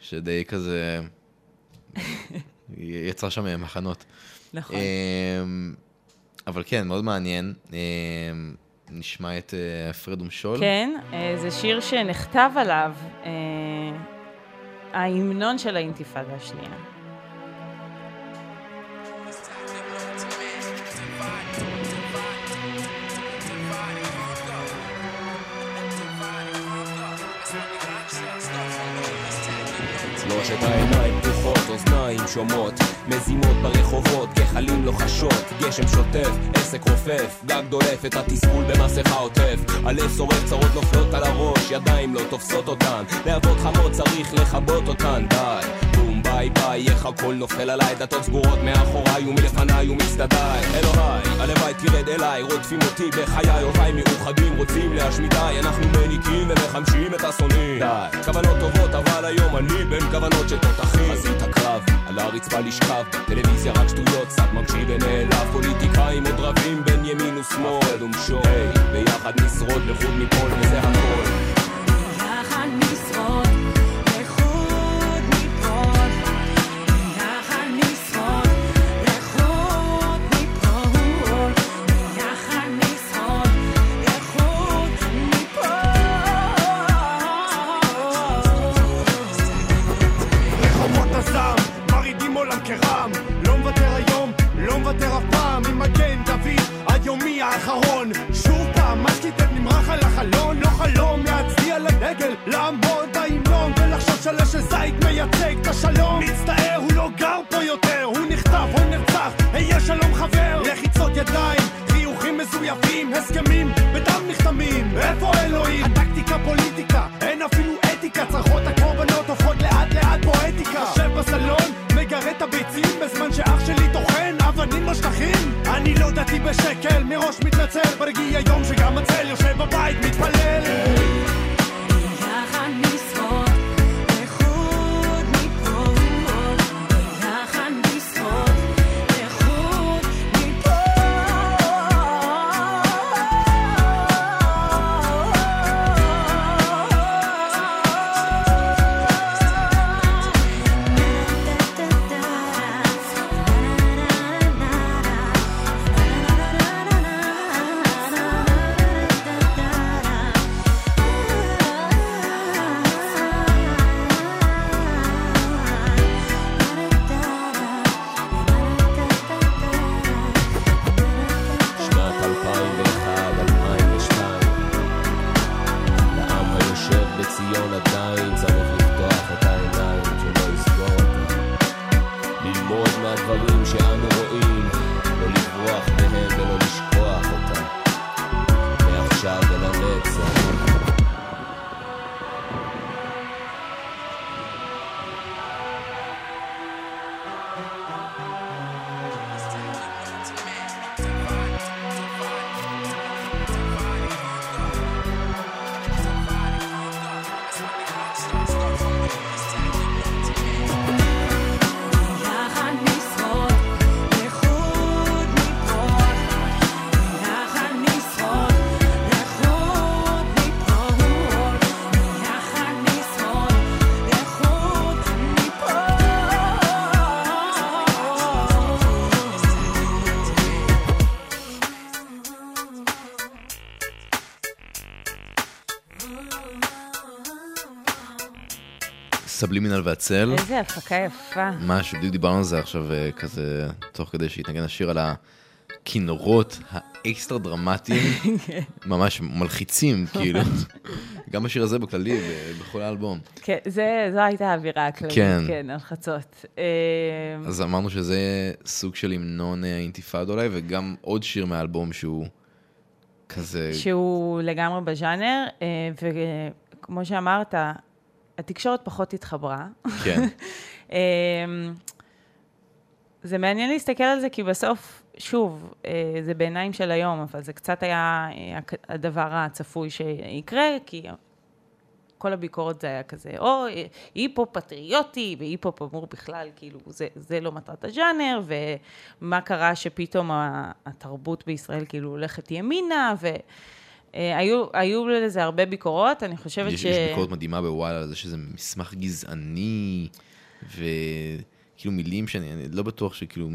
שדי כזה... יצר שם מחנות. נכון. אמ, אבל כן, מאוד מעניין. אמ, נשמע את אה, פרד ומשול. כן, אה, זה שיר שנכתב עליו אה, ההמנון של האינתיפאדה השנייה. שלושת העיניים פתוחות, אוזניים שומעות מזימות ברחובות, גחלים לוחשות גשם שוטף, עסק רופף גג דולף את התסכול במסכה עוטף. הלב שורף, צרות נופלות על הראש ידיים לא תופסות אותן. להבות חמות צריך לכבות אותן. די boom bye bye, איך הכל נופל עליי? דלתות סגורות מאחוריי ומלפניי ומצדדיי אלוהי, הלוואי תרד אליי רודפים אותי בחיי. אויביי מאוחדים רוצים להשמידיי. אנחנו מניקים ומחמשים את השונאים די, כוונות טובות אבל היום אני בין כוונות של תותחים. חזית הקרב, על הרצפה לשכב. טלוויזיה רק שטויות, קצת מקשיב ונעלב. פוליטיקאים עוד רבים בין ימין ושמאל. ומשול. ביחד נשרוד לחוד מכל וזה הכל. ביחד נשרוד, לדגל לעמוד בהמנון ולחשוב שלש זית מייצג את השלום. מצטער, הוא לא גר פה יותר הוא נחטף, הוא נרצח, היה שלום חבר. לחיצות ידיים, חיוכים מזויפים הסכמים בדם נחתמים. איפה אלוהים? הטקטיקה פוליטיקה, אין אפילו אתיקה. צרחות הקורבנות הופכות לאט לאט פואטיקה. יושב בסלון, מגרד את הביצים בזמן שאח שלי טוחן אבנים בשטחים אני לא דתי בשקל, מראש מתנצל. ברגיע יום שגם הצל יושב בבית מתפלל סבלימינל והצל. איזה הפקה יפה. משהו, בדיוק דיברנו על זה עכשיו אה, כזה, תוך כדי שהתנגן השיר על הכינורות האקסטרה דרמטיים, ממש מלחיצים, כאילו. גם השיר הזה בכללי, בכל האלבום. כן, זה- זו הייתה האווירה הכללית, כן. כן, הלחצות. אה, אז אמרנו שזה סוג של המנון אה, האינתיפאדה אולי, וגם עוד שיר מהאלבום שהוא כזה... שהוא לגמרי בז'אנר, אה, וכמו שאמרת, התקשורת פחות התחברה. כן, אמ, זה מעניין להסתכל על זה, כי בסוף, שוב, אה, זה בעיניים של היום, אבל זה קצת היה אה, הדבר הצפוי שיקרה, כי כל הביקורת זה היה כזה, או היפ-הופ פטריוטי, והיפ-הופ אמור בכלל, כאילו, זה, זה לא מטרת הז'אנר, ומה קרה שפתאום התרבות בישראל כאילו הולכת ימינה, ו... אה, היו, היו לזה הרבה ביקורות, אני חושבת יש, ש... יש ביקורת מדהימה בוואלה על זה שזה מסמך גזעני, וכאילו מילים שאני אני לא בטוח שכאילו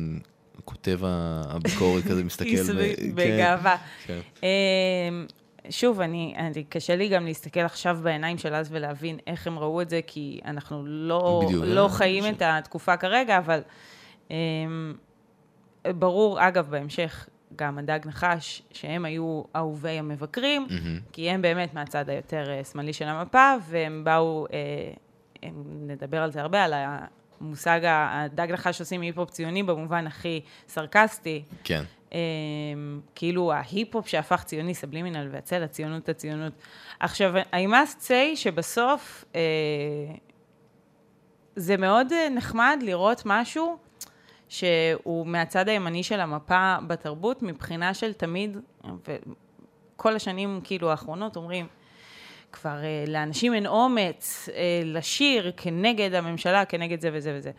כותב הביקורת כזה מסתכל. ו- כן, בגאווה. כן. אמ, שוב, אני, אני, קשה לי גם להסתכל עכשיו בעיניים של אז ולהבין איך הם ראו את זה, כי אנחנו לא, בדיוק, לא אה, חיים ש- את התקופה כרגע, אבל אמ, ברור, אגב, בהמשך, גם הדג נחש, שהם היו אהובי המבקרים, מהמם. כי הם באמת מהצד היותר אה, שמאלי של המפה, והם באו, אה, הם, נדבר על זה הרבה, על המושג הדג נחש עושים היפ-הופ ציוני במובן הכי סרקסטי. כן. אה, כאילו ההיפ-הופ שהפך ציוני, סבלימינל והצל, הציונות, הציונות. עכשיו, I must say שבסוף אה, זה מאוד אה, נחמד לראות משהו שהוא מהצד הימני של המפה בתרבות, מבחינה של תמיד, וכל השנים כאילו האחרונות אומרים, כבר אה, לאנשים אין אומץ אה, לשיר כנגד הממשלה, כנגד זה וזה וזה.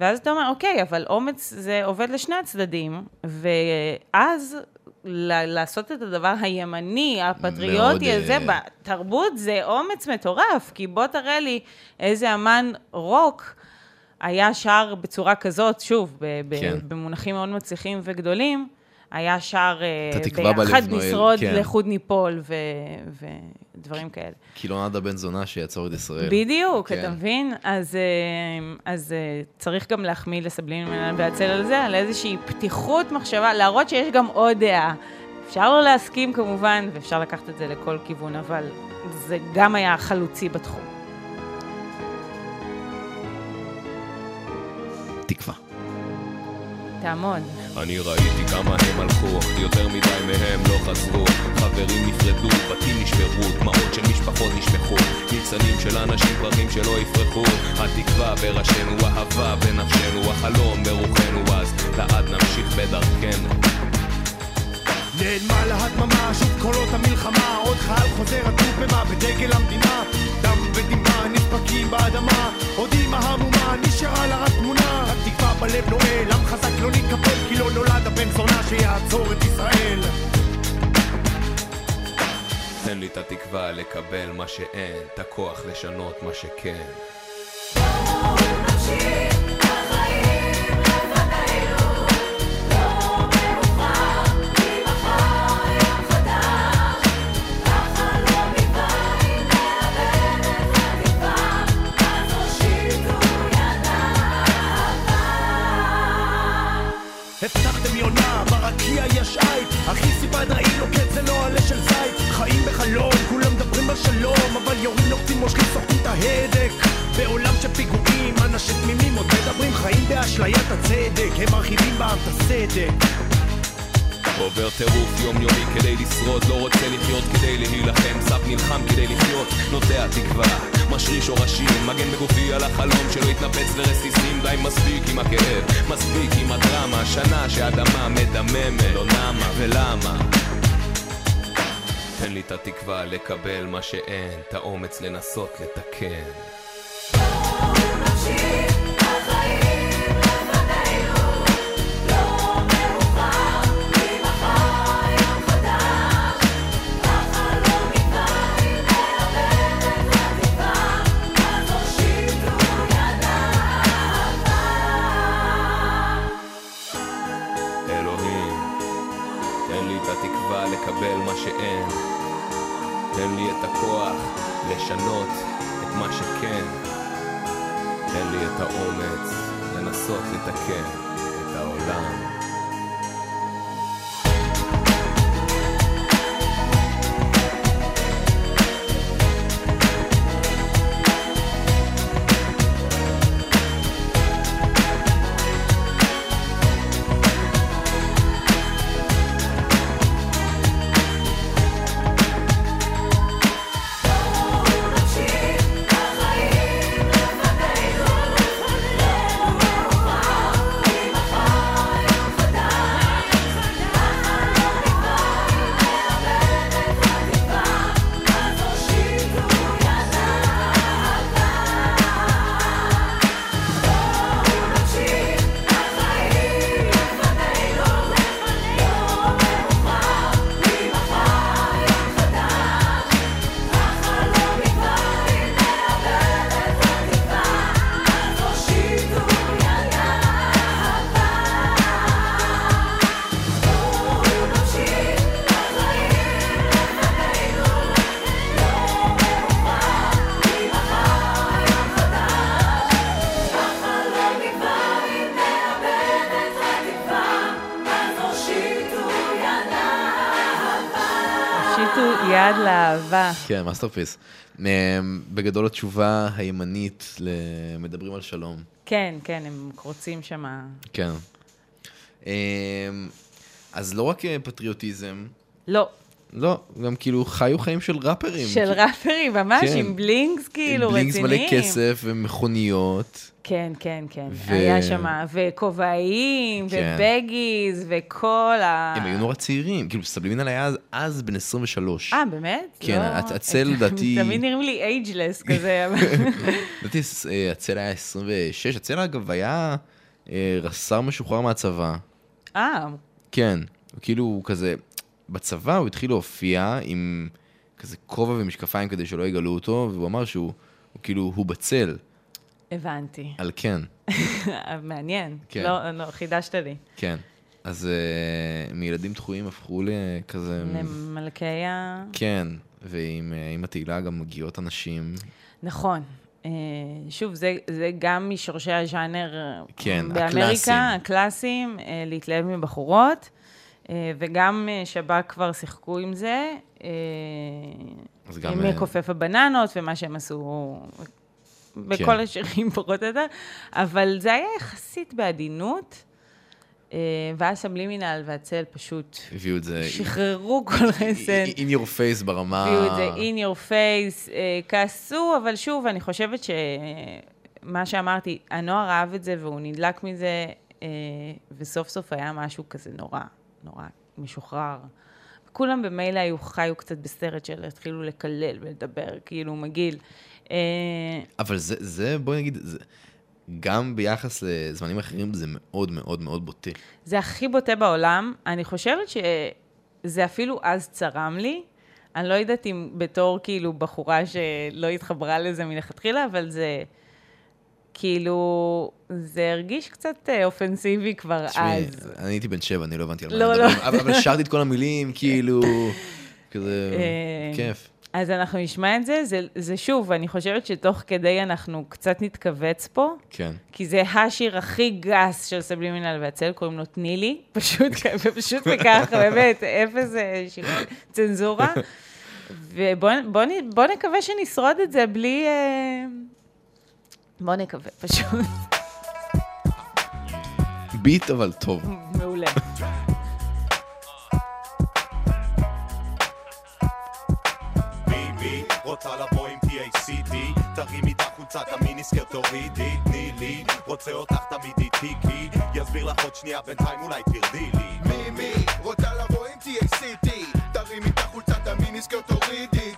ואז אתה אומר, אוקיי, אבל אומץ זה עובד לשני הצדדים, ואז ל- לעשות את הדבר הימני, הפטריוטי מאוד, הזה, אה, בתרבות זה אומץ מטורף, כי בוא תראה לי איזה אמן רוק היה שר בצורה כזאת, שוב, ב- כן. במונחים מאוד מצליחים וגדולים, היה שר אה, ביחד נואל", נשרוד, כן. לחוד ניפול ו- ודברים כאלה. כי לא בן זונה שיעצור את ישראל. בדיוק, כן. אתה מבין? אז, אה, אז אה, צריך גם להחמיא לסבלין והצל על זה, על איזושהי פתיחות מחשבה, להראות שיש גם עוד דעה. אפשר לא להסכים כמובן, ואפשר לקחת את זה לכל כיוון, אבל זה גם היה חלוצי בתחום. תקווה. תעמוד. אני ראיתי כמה הם הלכו, יותר מדי מהם לא חזרו. חברים נפרדו, בתים נשברו, דמעות של משפחות נשפכו. ניצנים של אנשים פרחים שלא יפרחו. התקווה בראשינו, אהבה בנפשנו, החלום ברוחנו, אז לעד נמשיך בלב נועל, עם חזק לא נתקפל כי לא נולד הבן זונה שיעצור את ישראל תן לי את התקווה לקבל מה שאין, את הכוח לשנות מה שכן. הבטחתם הצדק הם מרחיבים בעם את הסדק. עובר טירוף יומיומי כדי לשרוד, לא רוצה לחיות כדי להילחם, סף נלחם כדי לחיות, נוטע תקווה, משריש שורשים, מגן בגופי על החלום שלא יתנפץ לרסיסים, די מספיק עם הכאב, מספיק עם הדרמה, שנה שהאדמה מדממת, לא נמה, ולמה? תן לי את התקווה לקבל מה שאין, את האומץ לנסות לתקן. כן, masterpiece. אמ, בגדול התשובה הימנית למדברים על שלום. כן, כן, הם קרוצים שם. כן. אמ, אז לא רק אה, פטריוטיזם, לא, לא, גם כאילו חיו חיים של ראפרים. של ראפרים, ממש, כן. עם blings כאילו עם רציניים. blings מלא כסף ומכוניות. כן, כן, כן. ו- היה שם, וכובעים, כן. ו baggies, וכל ה... הם היו נורא צעירים, כאילו סבלימינל היה אז- אז בן 23. אה, באמת? כן, לא. הצ- הצל, לדעתי- תמיד נראים לי אייג'לס כזה. לדעתי אה, הצל היה 26, הצל אגב היה אה, רס"ר משוחרר מהצבא. אה, כן, כאילו כזה, בצבא הוא התחיל להופיע עם כזה כובע ומשקפיים כדי שלא יגלו אותו, והוא אמר שהוא, הוא כאילו, הוא בצל, הבנתי. על כן, מעניין. כן. לא, לא, חידשת לי. כן. אז uh, מילדים דחויים הפכו לכזה... למלכי ה... כן, ועם עם התהילה גם מגיעות אנשים. נכון. אה, שוב, זה, זה גם משורשי הז'אנר כן, באמריקה. הקלאסיים, אה, להתלהב מבחורות, וגם שב"כ כבר שיחקו עם זה, עם מכופף הבננות ומה שהם עשו בכל כן. השירים פחות או יותר, אבל זה היה יחסית בעדינות, אה, ואז סבלימינל והצל פשוט הביאו את זה... שחררו כל רסן. in your face ברמה... הביאו את זה in your face, אה, כעסו, אבל שוב, אני חושבת שמה שאמרתי, הנוער אהב את זה והוא נדלק מזה, אה, וסוף סוף היה משהו כזה נורא, נורא משוחרר. כולם במילא היו, חיו קצת בסרט של התחילו לקלל ולדבר, כאילו מגעיל. אה, אבל זה, זה בואי נגיד, זה, גם ביחס לזמנים אחרים זה מאוד מאוד מאוד בוטה. זה הכי בוטה בעולם. אני חושבת שזה אפילו אז צרם לי. אני לא יודעת אם בתור כאילו בחורה שלא התחברה לזה מלכתחילה, אבל זה כאילו, זה הרגיש קצת אה, אופנסיבי כבר תשמעי, אז. אני הייתי בן שבע, אני לא הבנתי על מה לא, הם לא. מדברים, אבל אבל שרתי את כל המילים, כאילו, כזה, אה, כיף. אז אנחנו נשמע את זה. זה, זה שוב, אני חושבת שתוך כדי אנחנו קצת נתכווץ פה. כן. כי זה השיר הכי גס של סבלימינל והצל, קוראים לו תני לי, פשוט, פשוט וככה, באמת, אפס אה, שיר- צנזורה. ובואו בוא, נקווה שנשרוד את זה בלי... אה, בוא נקווה, פשוט. ביט אבל טוב. מעולה. רוצה לבוא עם TACD תרימי את החולצת המיניסקרט תורידי תני לי. רוצה אותך תמיד איתי כי יסביר לך עוד שנייה בינתיים אולי תרדי לי. מימי רוצה לבוא עם TACT תרימי את החולצת המיניסקרט תורידי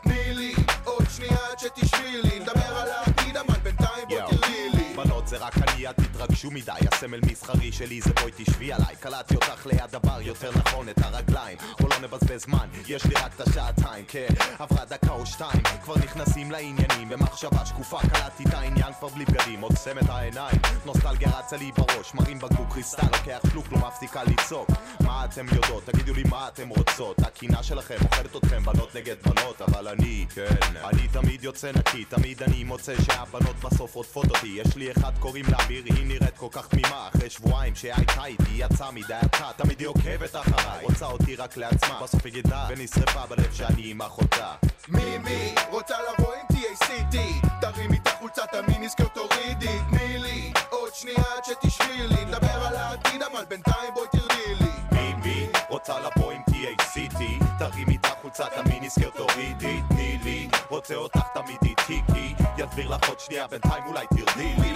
תתרגשו מדי הסמל מסחרי שלי זה בואי תשבי עליי. קלטתי אותך ליד הבר, יותר נכון את הרגליים. בוא לא נבזבז זמן, יש לי רק את השעתיים כן, עברה דקה או שתיים כבר נכנסים לעניינים. במחשבה שקופה קלטתי את העניין כבר בלי בגדים. עוצם את העיניים נוסטלגיה רצה לי בראש. מרים בקבוק קריסטל לוקח פלוק לא מפסיקה לצעוק. מה אתם יודעות, תגידו לי מה אתם רוצות. הקינה שלכם אוכלת אתכם בנות נגד בנות אבל אני, כן. אני תמיד יוצא נקי, תמיד אני מוצא שהבנות בסוף רודפות אותי. יש לי אחד קוראים לה אמיר, היא נראית כל כך תמימה אחרי שבועיים שהייתה איתי יצאה מדעתה תמיד היא עוקבת אחריי רוצה אותי רק לעצמה בסוף היא גידה ונשרפה בלב שאני עם אחותה. מימי רוצה לבוא עם TACT תרימי את החולצת המיניסקרט תורידי תני לי. עוד שנייה עד שתשבי לי נדבר על העתיד אבל בינתיים בואי תרדי לי. ביבי רוצה לבוא עם TACT תרימי את החולצת המיניסקרט תורידי תני לי. רוצה אותך תמיד איתי כי יסביר לך עוד שנייה בינתיים אולי תרדי לי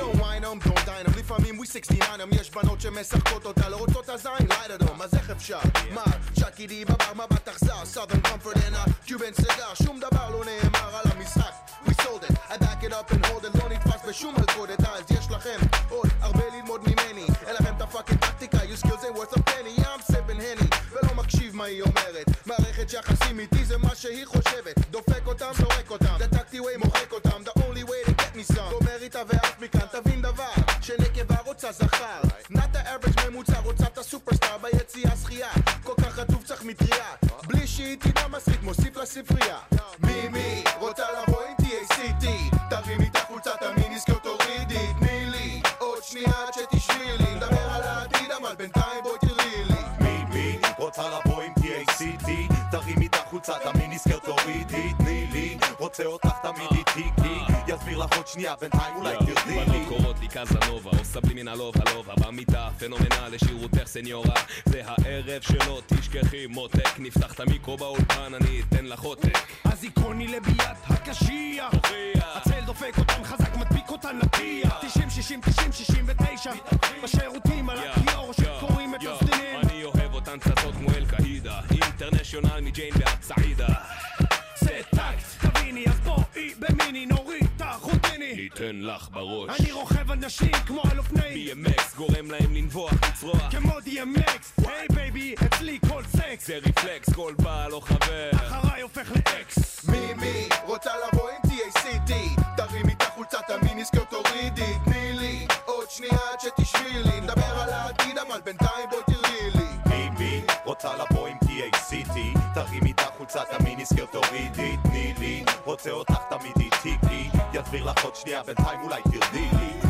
69 them, יש בנות שמשחקות אותה, לא רוצות הזין, לילה דום, אז איך אפשר? מה, צ'אקי די בבר, מבט אכזר, comfort and a Cuban cigar, שום דבר לא נאמר על המשחק, we sold it, I back it up and hold it, לא נתפס בשום מלכודת, אז יש לכם עוד הרבה ללמוד ממני, אין לכם את הפאקינג טקטיקה, you skills ain't worth a penny, I'm sipping henny, ולא מקשיב מה היא אומרת, מערכת יחסים איתי זה מה שהיא חושבת, מוסיף לספרייה, מי מי רוצה לבוא עם TACT, תרימי את החולצת המיניסקרט תורידי, תני לי. עוד שנייה עד שתשבי לי, נדבר על העתיד אבל בינתיים בואי תראי לי. ביבי רוצה לבוא עם TACT תרימי את החולצת המיניסקרט תורידי תני לי. רוצה אותך תמיד איתי כי. יסביר לך עוד שנייה בינתיים אולי תרדי לי בנות קוראות לי קזנובה, בלי מן הלובה לובה במיטה, פנומנל לשירותך סניורה. זה הערב שלא תשכחי מותק נפתח את המיקרו באולפן, אני אתן לך עותק. אז עקרוני לביאת הקשיח. תוכיח. הצל דופק אותם חזק מדביק אותן לטיח 90, 60, 90, 69 בשירותים על הכיור שקוראים את. הסדינים אני אוהב אותן צצות כמו אל-קאידה אינטרנשיונל מג'יין ועד סעידה. זה טקט. תביני אז בואי במיני נוריד ניתן לך בראש. אני רוכב אנשים כמו על אופני BMX גורם להם לנבוח, לצרוח. כמו DMX hey baby, אצלי כל סקס. זה רפלקס, כל בעל או חבר. אחריי הופך לאקס. מי מי רוצה לבוא עם TACT תרימי את החולצת המיניסקרט תורידי. תני לי עוד שנייה עד שתשבי לי. נדבר על העתיד אבל בינתיים בואי תראי לי. מי מי רוצה לבוא עם TACT תרימי את החולצת המיניסקרט תורידי. תני לי רוצה אותך תמיד איתי יסביר לך עוד שנייה בינתיים אולי תרדי לי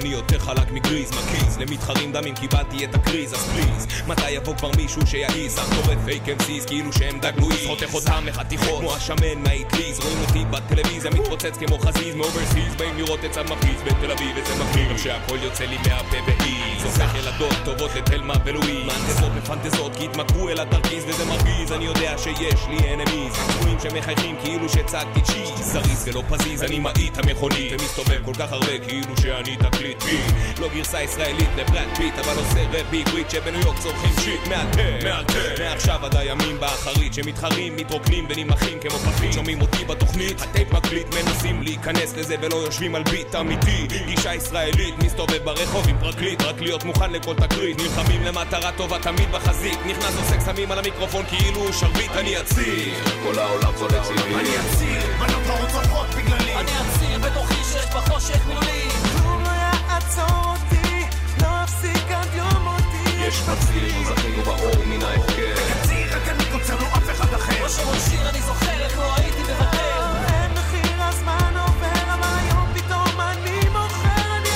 אני יותר חלק מגריז. מקיז למתחרים דמים קיבלתי את הקריז. אז please מתי יבוא כבר מישהו שיעיז? אך טורף fake MCs כאילו שהם דגלואיז חותך אותם לחתיכות כמו השמן מהאטליז. רואים אותי בטלוויזיה מתפוצץ כמו חזיז. מ overseas באים לראות את צד מפריז בתל אביב וזה מפחיד שהכל יוצא לי מהפה with ease הופך ילדות טובות לתלמה ולואיז. מהנדסות מפנטזות כי התמכרו אל התרכיז וזה מרגיז. אני יודע שיש לי enemies צבועים שמחייכים כאילו שהצגתי cheese זריז ולא פזיז אני מאית המכונית. ומסתובב כל כך הרבה כאילו שאני תקליט בי לא גרסה ישראלית לברד פיט אבל עושה רב בעברית שבניו יורק צורכים shit. מאלתר מאלתר מעכשיו עד הימים באחרית שמתחרים מתרוקנים ונמחים כמו פחית. שומעים אותי בתוכנית הטייפ מקליט מנסים להיכנס לזה ולא יושבים על ביט אמיתי. גישה ישראלית מסתובב ברחוב עם פרקליט רק להיות מוכן לכל תקרית. נלחמים למטרה טובה תמיד בחזית. נכנס עושה קסמים על המיקרופון כאילו הוא שרביט. אני אציר כל העולם צודק סביבי. אני אציר, בנות רעות צורחות בגללי. אני אציר בתוכי שיש בחושך מולי לא יעצור אותי, לא אפסיק עד יום מותי יש מצהיר, זכינו באור מן ההפקר. אציר, רק אני קוצר לו אף אחד אחר. כמו שמול שיר אני זוכר איך לא הייתי מוותר אין מחיר, הזמן עובר, אבל היום פתאום אני מוכר, אני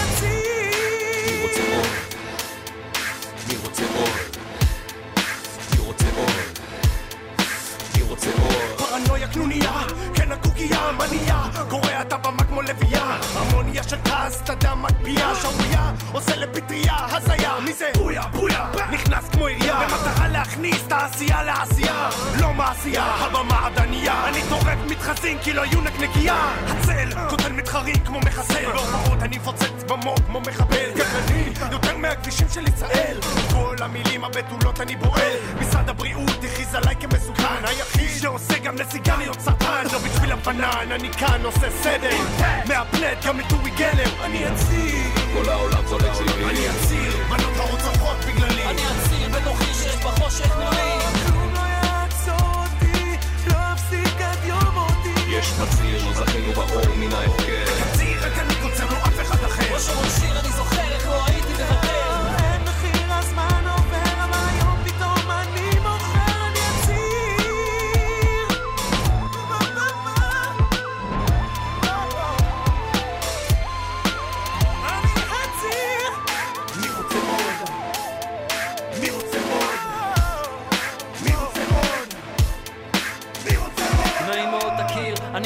עוד? מי רוצה עוד? מי רוצה עוד? פרנויה קנוניה, כן הקוקייה מנייה קורע את הבמה כמו לביאה הרמוניה של כעס, אתה יודע מגביה שערורייה, עושה לפטריה, הזיה מי זה? בויה, בויה להכניס תעשייה לעשייה לא מעשייה, הבמה עדניה. אני טורף מתחזים כי לא יהיו נקנקייה הצל, קוטל מתחרים כמו מחסל בהופעות אני מפוצץ במות כמו מחבל. גרעני, יותר מהכבישים של ישראל. כל המילים הבתולות אני בועל. משרד הבריאות הכריז עליי כמסוכן. היחיד שעושה גם לסיגריות סרטן. לא בשביל הפנן, אני כאן עושה סדר. מהפלט גם את אורי גלר אני אציר, כל העולם צודק סביבי אני אציר בנות רעות צורחות בגללי. אני אציר בחושך מולי כלום לא יעצור אותי, לא אפסיק עד יום מותי יש מצהיר, זכינו באור מן ההפקר. אציר, רק אני קוצר לו אף אחד אחר. כמו שמול שיר אני זוכר איך לא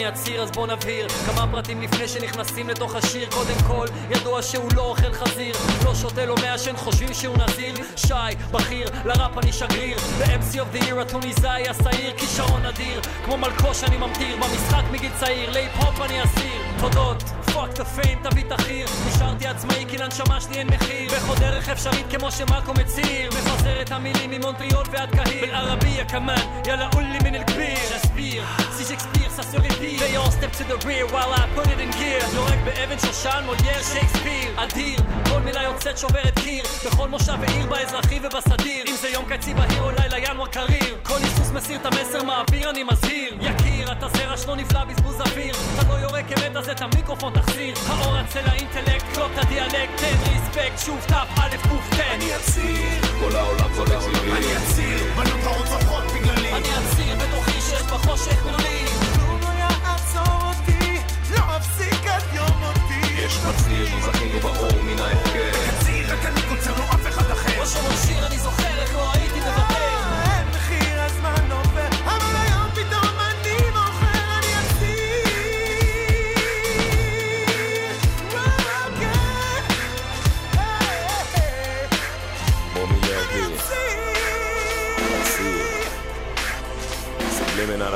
אציר אז בוא נבהיר. כמה פרטים לפני שנכנסים לתוך השיר. קודם כל, ידוע שהוא לא אוכל חזיר. לא שותה לא מעשן, חושבים שהוא נזיר. שי, בכיר, לראפ אני שגריר. ב-MC of the year הטוניסאי השעיר כישרון אדיר. כמו מלקוש אני ממטיר. במשחק מגיל צעיר להיפ-הופ אני אסיר תודות, fuck the fame, תביא את החיר נשארתי עצמאי כי לנשמה שלי אין מחיר. בכל דרך אפשרית כמו שמאקו מצהיר. מפזר את המילים ממונטריאול ועד קהיר. בערבי כמאן, יאללה אולי מן אל-כביר שסביר, סי שקספיר, ססו ריפיר They all step to the rear while I put it in gear. זורק באבן שושן, מולייר, שייקספיר. אדיר, כל מילה יוצאת שוברת קיר. בכל מושב ועיר באזרחי ובסדיר. אם זה יום קצי בהיר או לילה ינואר קריר. כל היסוס מסיר את המסר מהאוויר אני מזהיר. יקיר, אתה זרע שלא נפלא בזבוז אוויר. אתה לא יורק אמת אז את המיקרופון תחזיר. האור אצל האינטלקט, קלוט את הדיאלקט. תן ריספקט, שוב ת' א' ק' תן אני אציר, כל העולם זורק סביבי. אני אציר, בנות רעות צורחות בגללי. אני אציר בתוכי שיש בחושך מילולי כלום לא יעצור אותי, לא אפסיק עד יום מותי יש מציר, לא זכינו באור מן ההפקר. קציר, רק אני קוצר, לא אף אחד אחר. ראש שומר שיר אני זוכר איך לא הייתי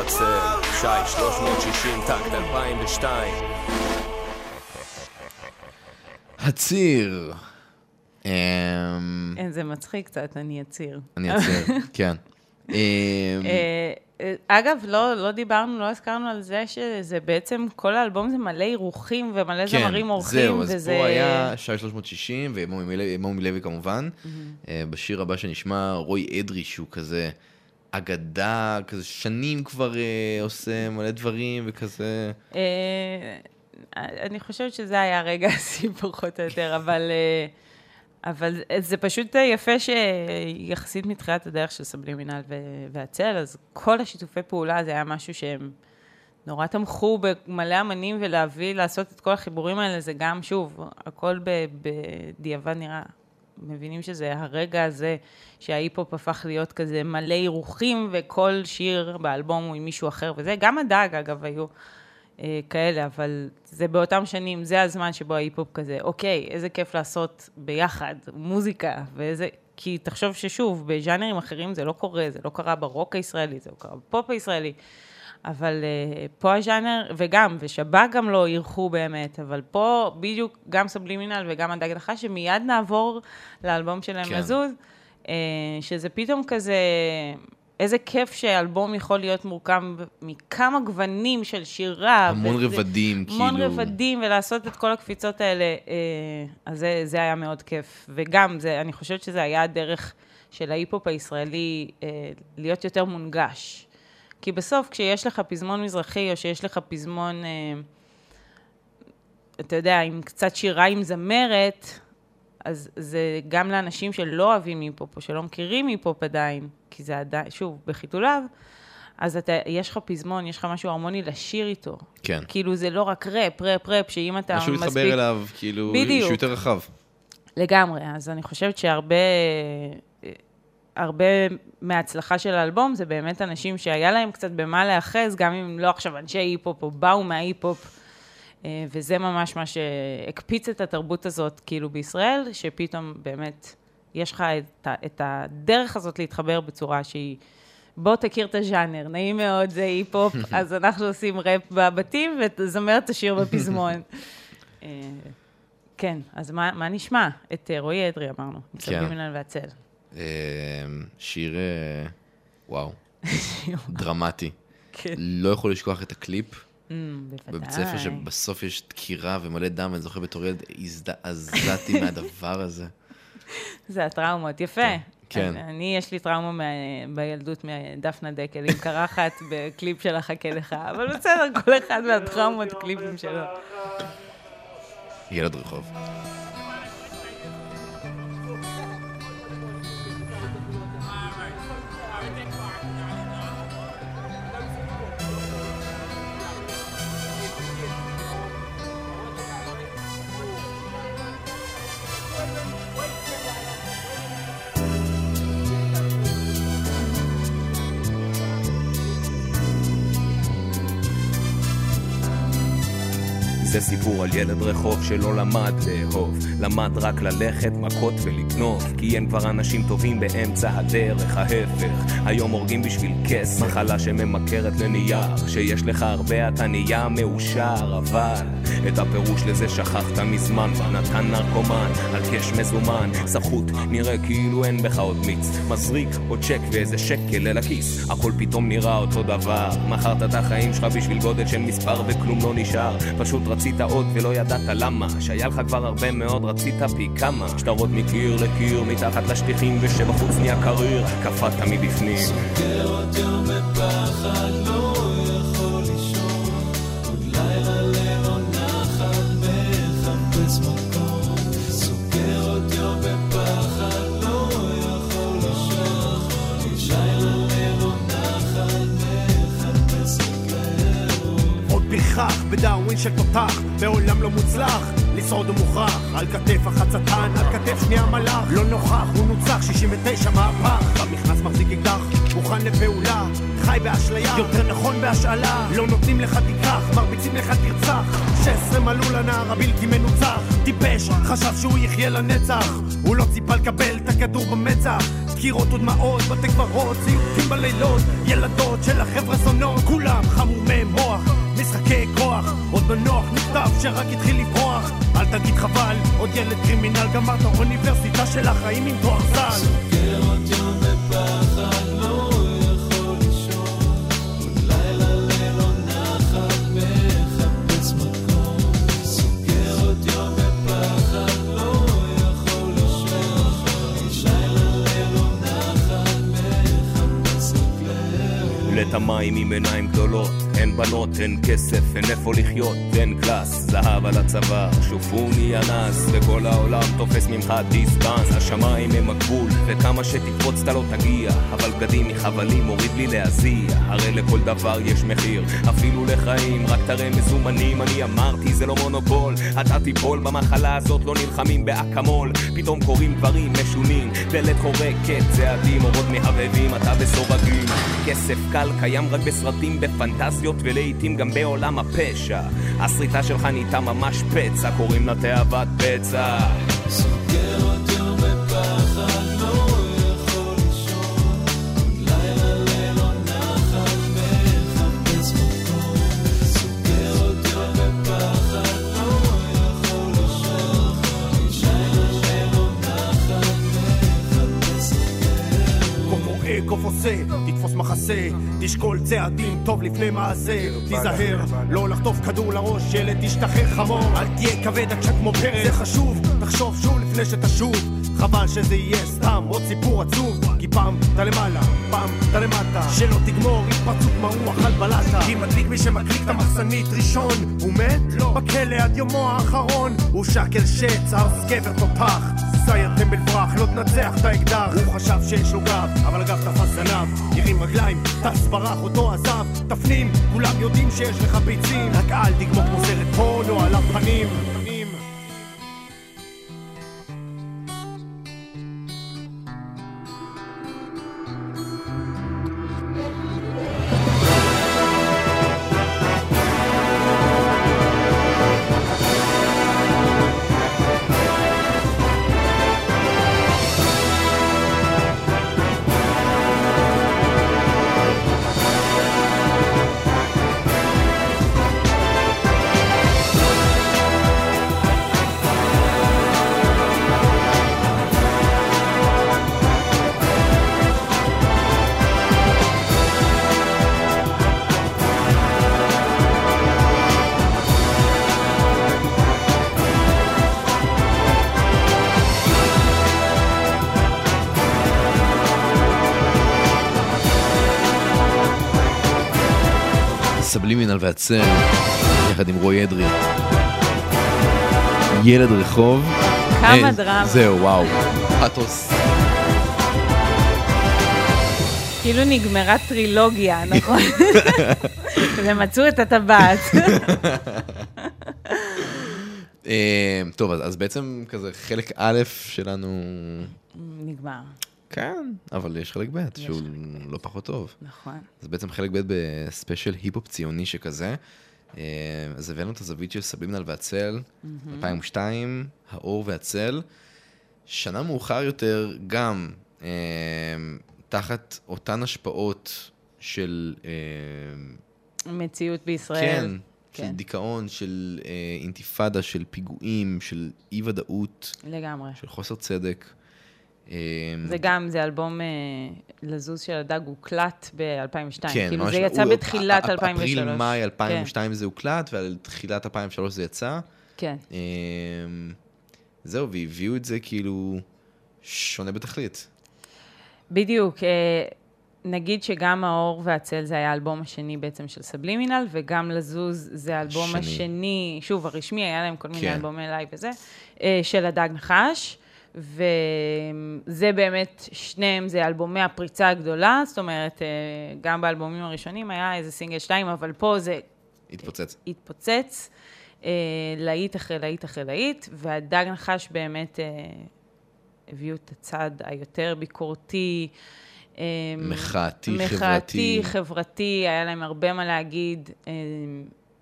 הצל, שי 360, טקט 2002. הציר. אמ, אין, זה מצחיק קצת, אני אציר. אני אציר, כן. אה, אה, אגב, לא, לא דיברנו, לא הזכרנו על זה שזה בעצם, כל האלבום זה מלא אירוחים ומלא זמרים אורחים, כן, זהו, אז וזה... פה היה שי 360 ומומי לוי- כמובן. אה, בשיר הבא שנשמע, רוי אדרי, שהוא כזה אגדה, כזה שנים כבר אה, עושה מלא דברים וכזה... אה, אני חושבת שזה היה רגע השיא פחות או יותר, אבל, אה, אבל זה פשוט יפה שיחסית מתחילת הדרך של סבלימינל והצל, אז כל השיתופי פעולה זה היה משהו שהם נורא תמכו במלא אמנים ולהביא, לעשות את כל החיבורים האלה, זה גם, שוב, הכל בדיעבד נראה, מבינים שזה הרגע הזה שההיפ-הופ הפך להיות כזה מלא אירוחים, וכל שיר באלבום הוא עם מישהו אחר וזה, גם הדג אגב היו. אה, כאלה, אבל זה באותם שנים, זה הזמן שבו ההיפ-הופ כזה, אוקיי, איזה כיף לעשות ביחד מוזיקה, ואיזה... כי תחשוב ששוב, בז'אנרים אחרים זה לא קורה, זה לא קרה ברוק הישראלי, זה לא קרה בפופ הישראלי, אבל uh, פה הז'אנר, וגם, ושב"כ גם לא אירחו באמת, אבל פה בדיוק גם סבלימינל וגם הדג נחש, שמיד נעבור לאלבום שלהם כן. לזוז, uh, שזה פתאום כזה... איזה כיף שאלבום יכול להיות מורכב מכמה גוונים של שירה. המון וזה- רבדים, המון כאילו. רבדים, ולעשות את כל הקפיצות האלה, אה, אז זה, זה היה מאוד כיף. וגם, זה, אני חושבת שזה היה הדרך של ההיפ-הופ הישראלי אה, להיות יותר מונגש. כי בסוף, כשיש לך פזמון מזרחי, או שיש לך פזמון, אה, אתה יודע, עם קצת שירה עם זמרת, אז זה גם לאנשים שלא אוהבים היפ-הופ, או שלא מכירים היפ-הופ עדיין, כי זה עדיין, שוב, בחיתוליו, אז אתה, יש לך פזמון, יש לך משהו הרמוני לשיר איתו. כן. כאילו, זה לא רק ראפ, ראפ, ראפ, שאם אתה משהו מספיק... להתחבר אליו, כאילו, בדיוק. שהוא יותר רחב. לגמרי, אז אני חושבת שהרבה הרבה מההצלחה של האלבום זה באמת אנשים שהיה להם קצת במה להיאחז, גם אם לא עכשיו אנשי היפ-הופ או באו מההיפ-הופ, אה, וזה ממש מה שהקפיץ את התרבות הזאת, כאילו בישראל, שפתאום באמת יש לך את, את הדרך הזאת להתחבר בצורה שהיא... בוא תכיר את הז'אנר, נעים מאוד, זה היפ-הופ, אז אנחנו עושים ראפ בבתים וזמר תשיר בפזמון. אה, כן, אז מה, מה נשמע? את אה, רועי אדרי אמרנו, עם כן. סלבימינל והצל. אה, שיר, אה, וואו, דרמטי. כן. לא יכול לשכוח את הקליפ. Mm. בבית ספר שבסוף יש דקירה ומלא דם, ואני זוכר בתור ילד הזדעזעתי מהדבר הזה. זה הטראומות, יפה. כן. אני, אני, יש לי טראומה מה, בילדות מדפנה דקל עם קרחת בקליפ של החכה לך, אבל בסדר, כל אחד מהטראומות קליפים שלו. ילד רחוב. זה סיפור על ילד רחוב שלא למד לאהוב, למד רק ללכת, מכות ולגנוב, כי אין כבר אנשים טובים באמצע הדרך, ההפך, היום הורגים בשביל כסף, מחלה שממכרת לנייר, שיש לך הרבה אתה נהיה מאושר, אבל את הפירוש לזה שכחת מזמן, נתן נרקומן, על קש מזומן, סחוט, נראה כאילו אין בך עוד מיץ, מזריק עוד צ'ק ואיזה שקל אל הכיס, הכל פתאום נראה אותו דבר, מכרת את החיים שלך בשביל גודל של מספר וכלום לא נשאר, פשוט רצית עוד ולא ידעת למה, שהיה לך כבר הרבה מאוד רצית פי כמה, שטרות מקיר לקיר מתחת לשטיחים ושבחוץ נהיה קריר, קפאת מבפנים. סוגר יום בפחד, ניחח בדאווין של תותח, בעולם לא מוצלח, לשרוד הוא מוכרח, על כתף שטן, על כתף שנייה מלאך, לא נוכח, הוא נוצח, 69 מהפך, במכנס מחזיק אקדח, מוכן לפעולה, חי באשליה, יותר נכון בהשאלה, לא נותנים לך תיקח, מרביצים לך תרצח, 16 מלאו לנער הבלתי מנוצח, טיפש, חשב שהוא יחיה לנצח, הוא לא ציפה לקבל את הכדור במצח, דקירות ודמעות, בתי קברות, ציוטים בלילות, ילדות של החבר'ה זונות, כולם חמומי מוח, משחקי כוח, עוד בנוח נכתב שרק התחיל לברוח, אל תגיד חבל, עוד ילד קרימינל, גמרת אוניברסיטה של החיים עם תואר ז"ל. את המים עם עיניים גדולות אין בנות, אין כסף, אין איפה לחיות, אין קלאס, זהב על הצוואר, שופוני אנס, וכל העולם תופס ממך דיסטנס, השמיים הם הגבול, וכמה שתקפוץ אתה לא תגיע, אבל בגדים מחבלים מוריד לי להזיע, הרי לכל דבר יש מחיר, אפילו לחיים, רק תראה מזומנים, אני אמרתי זה לא מונופול, אתה תיפול. במחלה הזאת, לא נלחמים באקמול, פתאום קורים דברים משונים, דלת חורקת, צעדים, אורות מהבהבים, אתה בסורגים, כסף קל קיים רק בסרטים, בפנטזיות ולעיתים גם בעולם הפשע. הסריטה שלך נהייתה ממש פצע, קוראים לה תאוות פצע. סוגר רואה, קוף עושה, תתפוס מחסה, תשקול צעדים טוב לפני מעשה, תיזהר, לא לחטוף כדור לראש, ילד תשתחרר חמור, אל תהיה כבד עקשת כמו פרק, זה חשוב, תחשוב שוב לפני שתשוב, חבל שזה יהיה סתם עוד סיפור עצוב, פעם אתה למעלה, פעם אתה למטה, שלא תגמור התפרצות מרוח על בלטה, כי מדליק מי שמקליק את המחסנית ראשון, הוא מת? לא. בכלא עד יומו האחרון, הוא שקל שץ, ארס גבר תותח, סייר טמבל ברח, לא תנצח את האקדח. הוא חשב שיש לו גב, אבל הגב תפס זנב. הרים רגליים, טס ברח, אותו עזב. תפנים, כולם יודעים שיש לך ביצים. רק אל תגמור כמו סרט פורנו על הפנים והצל, יחד עם רועי אדרי. ילד רחוב. כמה אה, דרמה. זהו, וואו. פאתוס. כאילו נגמרה טרילוגיה, נכון? ומצאו את הטבעת. אה, טוב, אז, אז בעצם כזה חלק א' שלנו, נגמר, כן, אבל יש חלק ב' שהוא לא פחות טוב. נכון. אז בעצם חלק ב' בספיישל היפ-הופ ציוני שכזה. אה, אז הבאנו את הזווית של סבלימינל והצל, 2002, האור והצל. שנה מאוחר יותר, גם אה, תחת אותן השפעות של... אה, מציאות בישראל. כן, של כן. דיכאון, של אה, אינתיפאדה, של פיגועים, של אי-ודאות, לגמרי. של חוסר צדק. אה, זה גם, זה אלבום אה, לזוז של הדג הוקלט ב-2002. כן, כאילו זה יצא הוא- בתחילת אפ- 2003. אפריל-מאי 2002 זה הוקלט, ועל תחילת 2003 זה יצא. כן. אמ, זהו, והביאו את זה כאילו שונה בתכלית. בדיוק. אה, נגיד שגם האור והצל זה היה האלבום השני בעצם של סבלימינל, וגם לזוז זה האלבום השני. השני, שוב, הרשמי, היה להם כל מיני כן. אלבומי לייב וזה, אה, של הדג נחש. וזה באמת, שניהם זה אלבומי הפריצה הגדולה, זאת אומרת, אה, גם באלבומים הראשונים היה איזה סינגל שתיים, אבל פה זה התפוצץ. התפוצץ, אה, להיט אחרי להיט אחרי להיט, והדג נחש באמת אה, הביאו את הצד היותר ביקורתי. אה, מחאתי, מחאתי, חברתי. חברתי, היה להם הרבה מה להגיד. אה,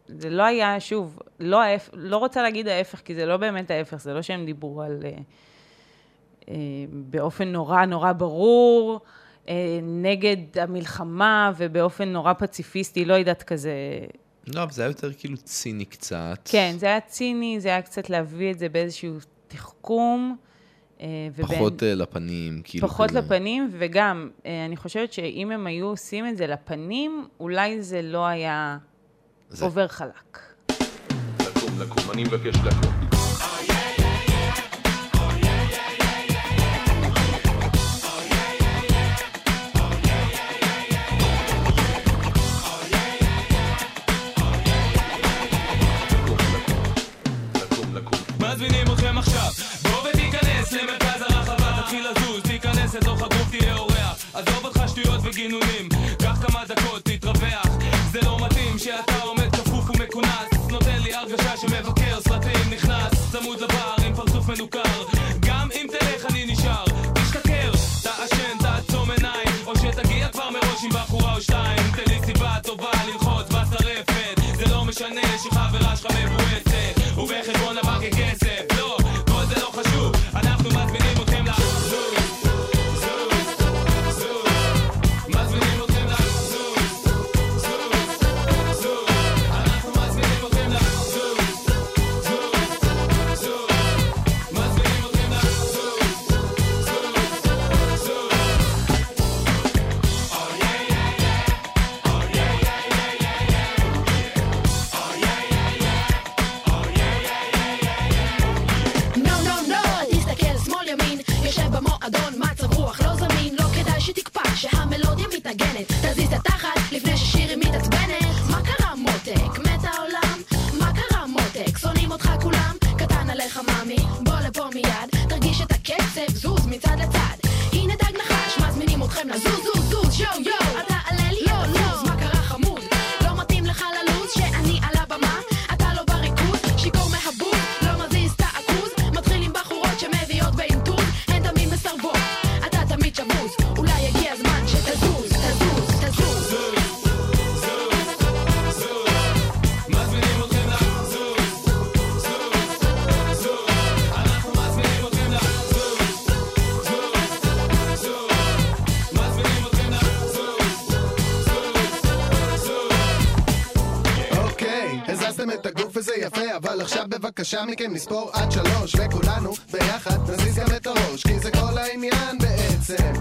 זה לא היה, שוב, לא, ההפ... לא רוצה להגיד ההפך, כי זה לא באמת ההפך, זה לא שהם דיברו על... באופן נורא נורא ברור, אה, נגד המלחמה ובאופן נורא פציפיסטי, לא יודעת כזה. לא, אבל זה היה יותר כאילו ציני קצת. כן, זה היה ציני, זה היה קצת להביא את זה באיזשהו תחכום. אה, ובין- פחות אה, לפנים, כאילו פחות כזה. לפנים, וגם, אה, אני חושבת שאם הם היו עושים את זה לפנים, אולי זה לא היה זה. עובר חלק. לקום, לקום, אני מבקש. לקום, שטויות וגינונים, קח כמה דקות, תתרווח. זה לא מתאים שאתה עומד כפוף ומכונס, נותן לי הרגשה שמבקר סרטים נכנס, צמוד לבר עם פרצוף מנוכר. גם אם תלך אני נשאר, תשתכר, תעשן, תעצום עיניים, או שתגיע כבר מראש עם בחורה או שתיים. תן לי סיבה טובה ללחוץ בטרפת, זה לא משנה שחברה שלך מבואסת, עכשיו בבקשה מכם נספור עד שלוש, וכולנו ביחד נזיז גם את הראש, כי זה כל העניין בעצם,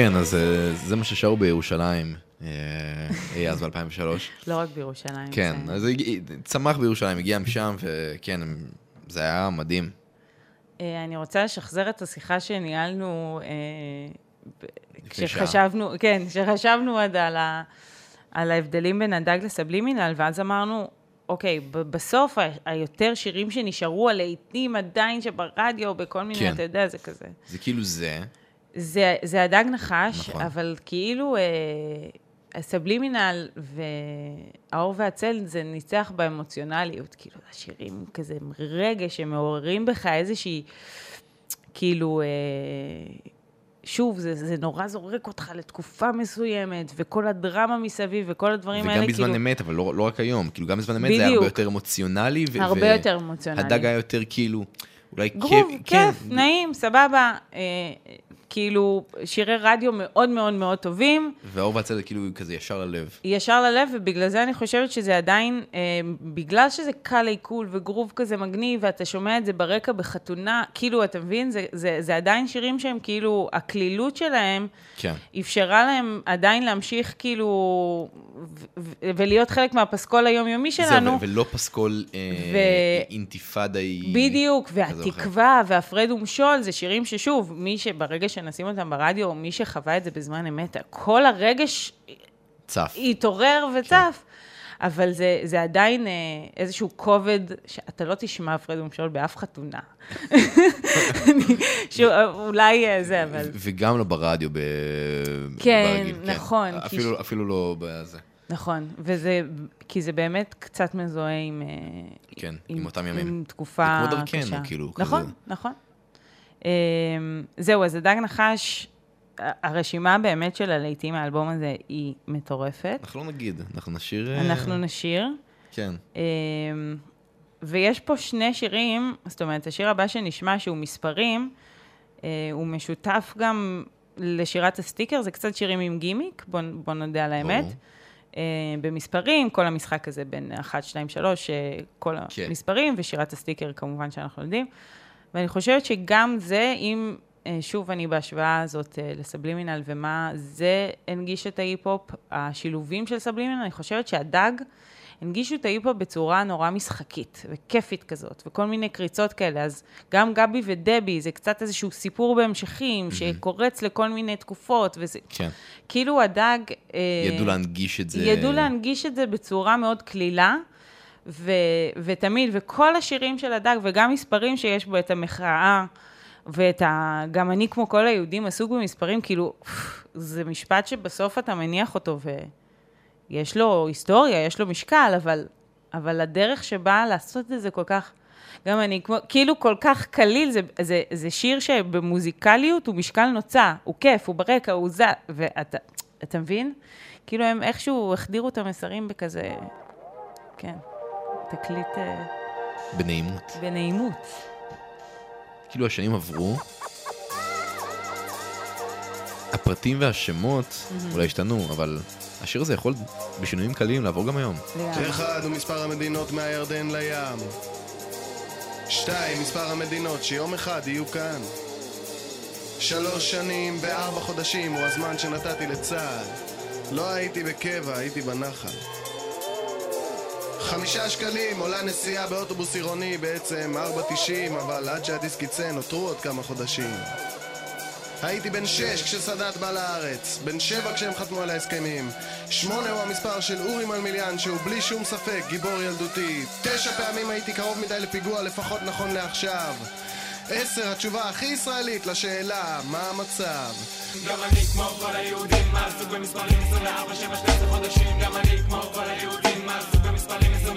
כן, אז אה, זה מה ששרו בירושלים, אה, אי אז ב-2003. לא רק בירושלים. כן, אז צמח בירושלים, הגיע משם, וכן, זה היה מדהים. אה, אני רוצה לשחזר את השיחה שניהלנו, אה. כשחשבנו, כן, כשחשבנו עוד על, ה, על ההבדלים בין הדג לסבלימינל, ואז אמרנו, אוקיי, בסוף היותר שירים שנשארו הלהיטים עדיין שברדיו, בכל מיני, כן. אתה יודע, זה כזה. זה כאילו זה, זה, זה הדג נחש, נכון. אבל כאילו אה, הסבלימינל והאור והצל זה ניצח באמוציונליות, כאילו השירים כזה רגש שמעוררים בך איזושהי, כאילו, אה, שוב, זה, זה נורא זורק אותך לתקופה מסוימת, וכל הדרמה מסביב וכל הדברים האלה, וגם בזמן כאילו, אמת, אבל לא, לא רק היום, כאילו גם בזמן אמת זה היה הרבה. יותר אמוציונלי. ו- הרבה ו- יותר אמוציונלי. הדג היה יותר כאילו, אולי גרוב, כיף, כיף, כן, נעים, סבבה, אה, כאילו, שירי רדיו מאוד מאוד מאוד טובים. והאור והצל זה כאילו כזה ישר ללב. ישר ללב, ובגלל זה אני חושבת שזה עדיין, אה, בגלל שזה קל עיכול וגרוב כזה מגניב, ואתה שומע את זה ברקע בחתונה, כאילו, אתה מבין? זה, זה, זה עדיין שירים שהם כאילו, הקלילות שלהם, כן. אפשרה להם עדיין להמשיך כאילו, ו- ו- ולהיות חלק מהפסקול היומיומי זהו, שלנו. ו- ולא פסקול אה, ו- אינתיפאדאי. בדיוק, כזה או אחר. והתקווה והפרד ומשול זה שירים ששוב, מי שברגע שנשים אותם ברדיו, או מי שחווה את זה בזמן אמת, כל הרגש צף. התעורר וצף. אבל זה, זה עדיין אה, איזשהו כובד שאתה לא תשמע הפרד ומשול באף חתונה. שהוא, אולי אה, זה, אבל... וגם לא ברדיו, ב... כן, ברגיל, נכון, כי אפילו, ש- אפילו לא בזה. נכון, וזה, כי זה באמת קצת מזוהה עם... אה, כן, עם אותם ימים. עם תקופה זה כמו דרכנו, קשה. כאילו, נכון, כזה. נכון. אה, זהו, אז הדג נחש, הרשימה באמת של הלהיטים מהאלבום הזה היא מטורפת. אנחנו לא נגיד, אנחנו נשאיר... אה, אנחנו נשיר. כן. אה, ויש פה שני שירים, זאת אומרת, השיר הבא שנשמע, שהוא מספרים, אה, הוא משותף גם לשירת הסטיקר, זה קצת שירים עם גימיק, בוא, בוא נודה על האמת. ברור. אה, במספרים, כל המשחק הזה בין 1, 2, 3, אה, כל כן. המספרים, ושירת הסטיקר כמובן שאנחנו יודעים. ואני חושבת שגם זה, אם, אה, שוב, אני בהשוואה הזאת אה, לסבלימינל, ומה זה הנגיש את ההיפ-הופ, השילובים של סבלימינל, אני חושבת שהדג הנגישו את ההיפ-הופ בצורה נורא משחקית וכיפית כזאת, וכל מיני קריצות כאלה. אז גם גבי ודבי, זה קצת איזשהו סיפור בהמשכים, שקורץ לכל מיני תקופות, וזה... כן. כאילו הדג... אה, ידעו להנגיש את זה. ידעו להנגיש את זה בצורה מאוד קלילה, ו, ותמיד, וכל השירים של הדג, וגם מספרים שיש בו את המחאה, ואת ה... גם אני, כמו כל היהודים, עסוק במספרים, כאילו, זה משפט שבסוף אתה מניח אותו, ויש לו היסטוריה, יש לו משקל, אבל, אבל הדרך שבה לעשות את זה כל כך... גם אני, כמו, כאילו כל כך קליל, זה, זה, זה שיר שבמוזיקליות הוא משקל נוצה, הוא כיף, הוא ברקע, הוא זז, ואתה אתה מבין? כאילו הם איכשהו החדירו את המסרים בכזה, כן, תקליט אה, בנעימות. בנעימות. כאילו השנים עברו, הפרטים והשמות אולי השתנו, אבל השיר הזה יכול בשינויים קלים לעבור גם היום. אחד הוא מספר המדינות מהירדן לים. שתיים, מספר המדינות שיום אחד יהיו כאן. שלוש שנים וארבע חודשים הוא הזמן שנתתי לצה"ל. לא הייתי בקבע, הייתי בנחל. חמישה שקלים עולה נסיעה באוטובוס עירוני בעצם ארבע תשעים, אבל עד שהדיסק יצא נותרו עוד כמה חודשים. הייתי בן שש כשסאדאת בא לארץ, בן שבע כשהם חתמו על ההסכמים. שמונה הוא המספר של אורי מלמיליאן שהוא בלי שום ספק גיבור ילדותי. תשע פעמים הייתי קרוב מדי לפיגוע לפחות נכון לעכשיו. עשר התשובה הכי ישראלית לשאלה מה המצב. גם אני כמו כל היהודים, עסוק במספרים 24, 7, 12 חודשים. גם אני כמו כל היהודים, עסוק במספרים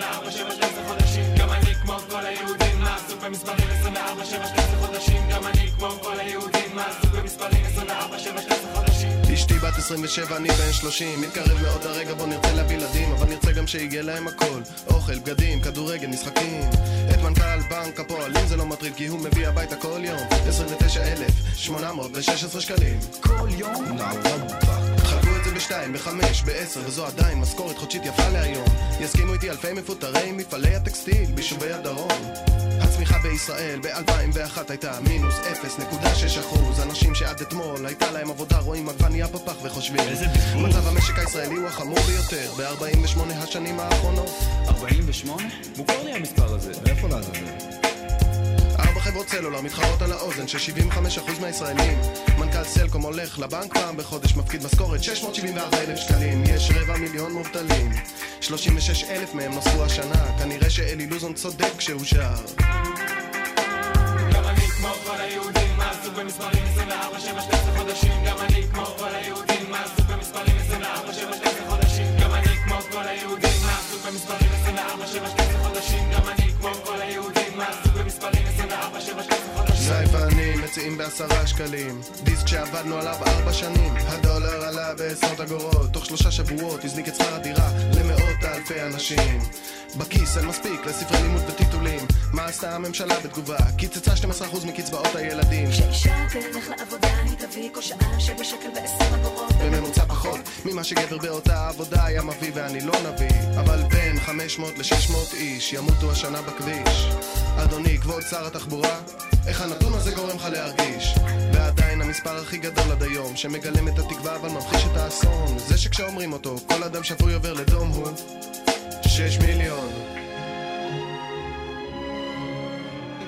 24, 7, 12 חודשים. גם אני כמו כל היהודים, עסוק במספרים 24, 7, 12 חודשים. גם אני כמו כל היהודים, עסוק במספרים 24, 7, 12 חודשים. אשתי בת 27, אני בן 30 מתקרב מאוד הרגע בו נרצה להביא ילדים אבל נרצה גם שיגיע להם הכל אוכל, בגדים, כדורגל, משחקים את מנכ"ל בנק הפועלים זה לא מטריד כי הוא מביא הביתה כל יום 29,816 שקלים כל יום? את זה בשתיים, בחמש, בעשר וזו עדיין משכורת חודשית יפה להיום. יסכימו איתי אלפי מפוטרי מפעלי הטקסטיל ביישובי הדרום. הצמיחה בישראל ב-2001 הייתה מינוס 0.6 אחוז. אנשים שעד אתמול הייתה להם עבודה רואים עגבנייה בפח וחושבים. מצב המשק הישראלי הוא החמור ביותר ב-48 השנים האחרונות. 48? מוכר לי המספר הזה. ארבע חצי חברות סלולר מתחרות על האוזן של 75% מהישראלים. מנכ"ל סלקום הולך לבנק פעם בחודש מפקיד משכורת 674 אלף שקלים. יש רבע מיליון מובטלים. 36 אלף מהם נוספו השנה. כנראה שאלי לוזון צודק כשהוא שר. גם אני כמו כל היהודים, עסוק במספרים מציעים בעשרה שקלים. דיסק שעבדנו עליו ארבע שנים. הדולר עלה בעשרות אגורות. תוך שלושה שבועות הזניק את שכר הדירה למאות אלפי אנשים. בכיס אין מספיק לספרי לימוד וטיטולים. מה עשתה הממשלה בתגובה? קיצצה 12% מקצבאות הילדים. כשאישה תלך לעבודה היא תביא כל שעה שבשקל ועשר אגורות. בממוצע פחות ממה שגבר באותה עבודה היה מביא ואני לא נביא. אבל בין 500 ל-600 איש ימותו השנה בכביש. אדוני, כבוד שר התחבורה איך הנתון הזה גורם לך להרגיש ועדיין המספר הכי גדול עד היום שמגלם את התקווה אבל ממחיש את האסון. זה שכשאומרים אותו כל אדם שפוי עובר לדום הוא 6 מיליון.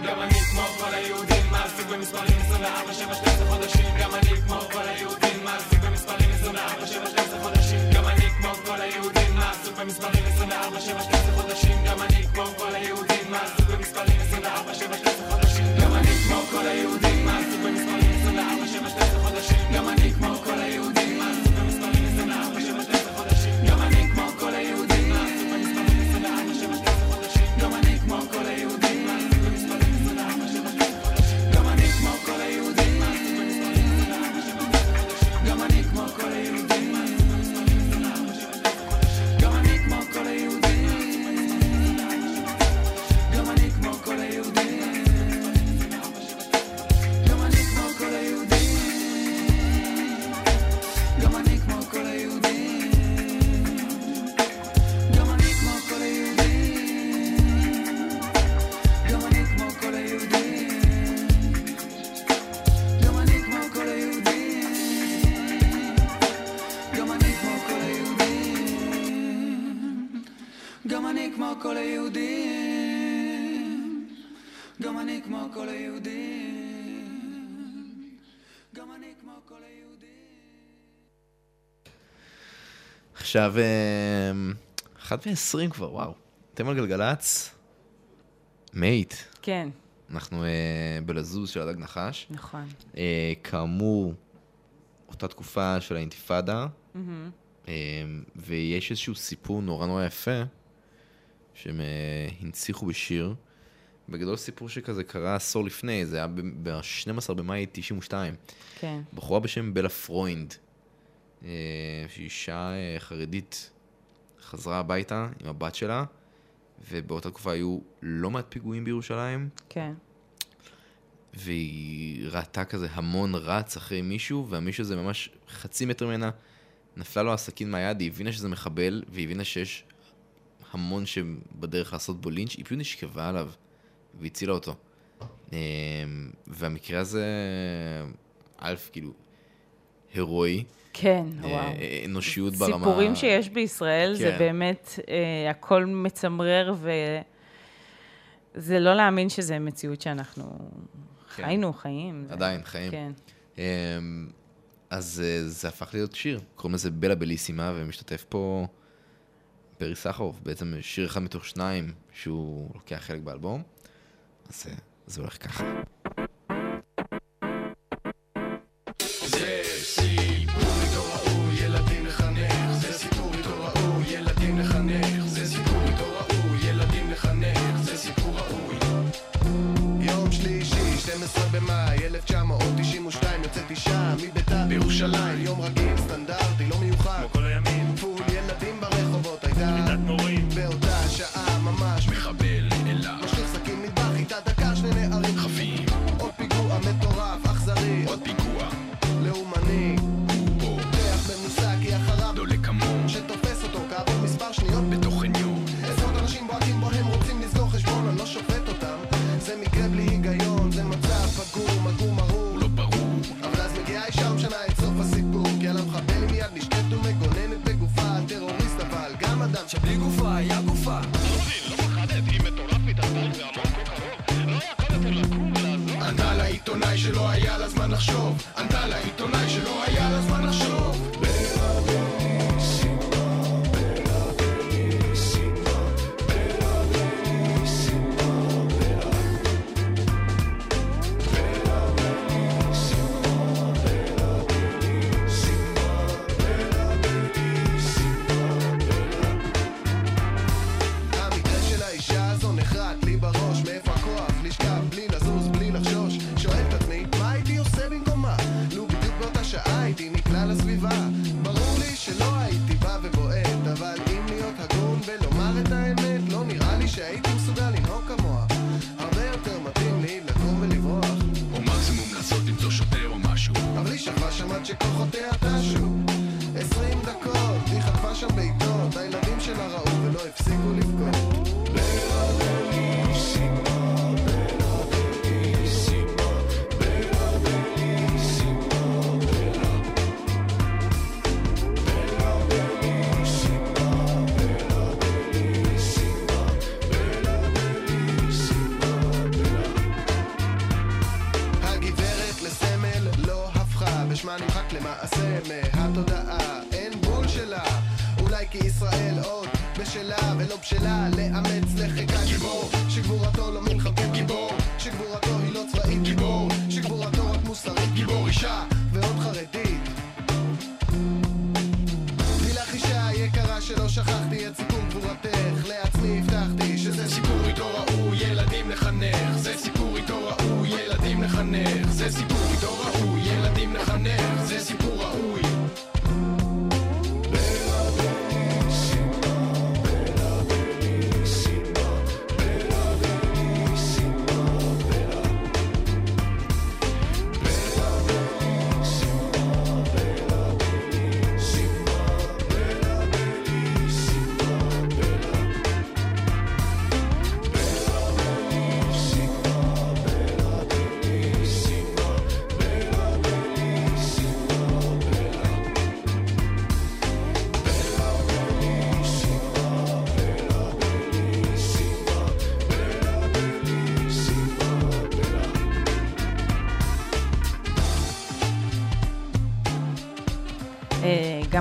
גם אני כמו כל היהודים, מעסיק במספרים 24, 7, 12 חודשים. גם אני כמו כל היהודים, מעסיק במספרים 24, 7, 12 חודשים. גם אני כמו כל היהודים, מעסיק במספרים 24, 7, 12 חודשים. גם אני כמו כל היהודים, מעסיק במספרים 24, 7, 12 חודשים. גם אני כמו כל היהודים, עכשיו, אמ, אחת ועשרים כבר, וואו. אתם על גלגלצ? מייט. כן, אנחנו אה, בלזוז של הדג נחש. נכון. אה, כאמור, אותה תקופה של האינתיפאדה, מהמם. אה, ויש איזשהו סיפור נורא נורא יפה, שהם אה, הנציחו בשיר. בגדול סיפור שכזה קרה עשור לפני, זה היה ב-12 במאי 92. כן. בחורה בשם בלה פרוינד, אה, שהיא אישה אה, חרדית, חזרה הביתה עם הבת שלה, ובאותה תקופה היו לא מעט פיגועים בירושלים, כן. והיא ראתה כזה המון רץ אחרי מישהו, והמישהו הזה ממש חצי מטר ממנה, נפלה לו הסכין מהיד, היא הבינה שזה מחבל, והיא הבינה שיש המון שבדרך לעשות בו לינץ', היא פשוט נשכבה עליו, והצילה אותו. אה, והמקרה הזה, א', כאילו, הירואי. כן, אה, וואו. אנושיות ברמה... סיפורים שיש בישראל, זה כן. באמת, אה, הכל מצמרר, וזה לא להאמין שזה מציאות שאנחנו כן. חיינו, חיים. זה- עדיין, חיים. כן. אמ, אז אה, זה הפך להיות שיר, קוראים לזה בלה בליסימה, ומשתתף פה ברי סחרוף, בעצם שיר אחד מתוך שניים שהוא לוקח חלק באלבום. אז אה, זה הולך ככה.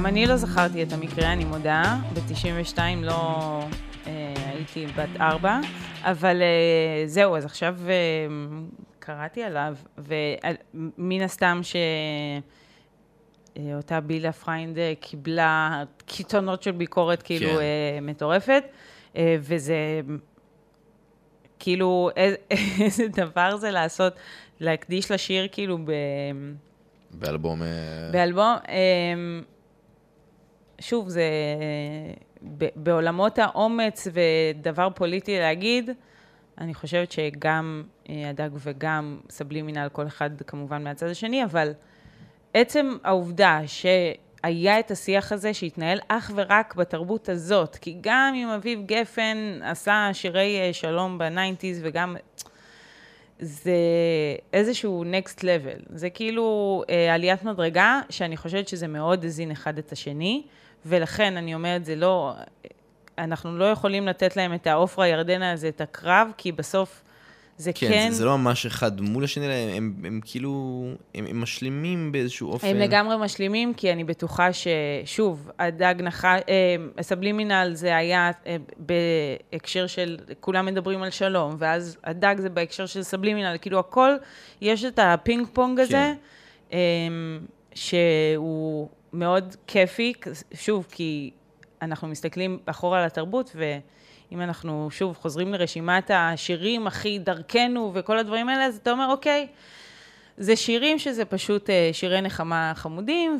גם אני לא זכרתי את המקרה, אני מודה. ב-92 לא אה, הייתי בת ארבע, אבל אה, זהו, אז עכשיו אה, קראתי עליו, ומן הסתם ש... אה, אותה בלה פרוינד אה, קיבלה קיתונות של ביקורת כאילו כן. אה, מטורפת, וזה כאילו איזה, איזה דבר זה לעשות, להקדיש לשיר כאילו ב... באלבום... באלבום, שוב, זה בעולמות האומץ ודבר פוליטי להגיד, אני חושבת שגם אה, הדג וגם סבלימינל, כל אחד כמובן מהצד השני, אבל עצם העובדה שהיה את השיח הזה שהתנהל אך ורק בתרבות הזאת, כי גם אם אביב גפן עשה שירי אה, שלום בניינטיז וגם... זה איזשהו next level. זה כאילו אה, עליית מדרגה, שאני חושבת שזה מאוד הזין אחד את השני, ולכן אני אומרת, זה לא... אנחנו לא יכולים לתת להם את העופרה ירדנה הזה, את הקרב, כי בסוף זה כן... כן, זה, זה לא ממש אחד מול השני, הם, הם, הם כאילו, הם, הם משלימים באיזשהו אופן. הם לגמרי משלימים, כי אני בטוחה ששוב, הדג נחש, אה, סבלימינל זה היה אה, בהקשר של, כולם מדברים על שלום, ואז הדג זה בהקשר של סבלימינל, כאילו הכל, יש את הפינג פונג הזה, אה, שהוא מאוד כיפי, שוב, כי אנחנו מסתכלים אחורה על התרבות, ואם אנחנו שוב חוזרים לרשימת השירים הכי דרכנו וכל הדברים האלה, אז אתה אומר, אוקיי, זה שירים שזה פשוט אה, שירי נחמה חמודים,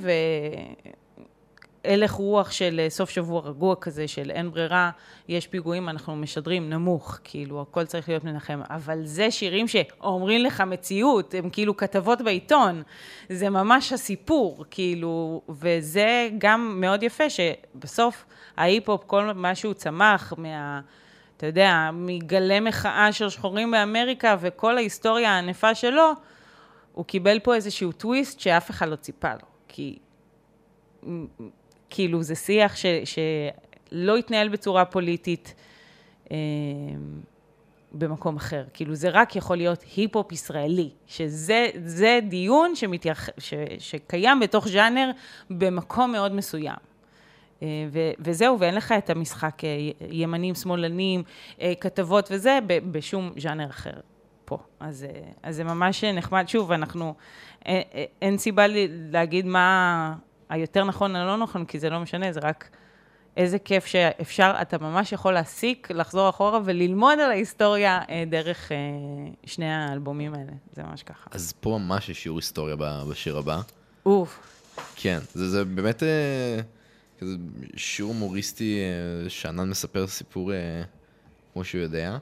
והלך רוח של אה, סוף שבוע רגוע כזה, של אין ברירה, יש פיגועים, אנחנו משדרים נמוך, כאילו, הכל צריך להיות מנחם. אבל זה שירים שאומרים לך מציאות, הם כאילו כתבות בעיתון. זה ממש הסיפור, כאילו, וזה גם מאוד יפה, שבסוף ההיפ-הופ, כל מה שהוא צמח מה... אתה יודע, מגלי מחאה של שחורים באמריקה וכל ההיסטוריה הענפה שלו, הוא קיבל פה איזשהו טוויסט שאף אחד לא ציפה לו. כי כאילו זה שיח ש, שלא התנהל בצורה פוליטית, אה, במקום אחר. כאילו, זה רק יכול להיות היפ-הופ ישראלי, שזה זה דיון שמתייח... ש... שקיים בתוך ז'אנר במקום מאוד מסוים. אה, ו- וזהו, ואין לך את המשחק אה, ימנים, שמאלנים, אה, כתבות וזה, בשום ז'אנר אחר פה. אז, אז זה ממש נחמד. שוב, אנחנו, אין, אין סיבה להגיד מה היותר נכון או לא נכון, כי זה לא משנה, זה רק איזה כיף שאפשר, אתה ממש יכול להסיק, לחזור אחורה וללמוד על ההיסטוריה אה, דרך אה, שני האלבומים האלה. זה ממש ככה. אז פה ממש יש שיעור היסטוריה בשיר הבא. אוף. כן, זה, זה באמת אה, כזה שיעור הומוריסטי, שאנן מספר סיפור כמו שהוא יודע.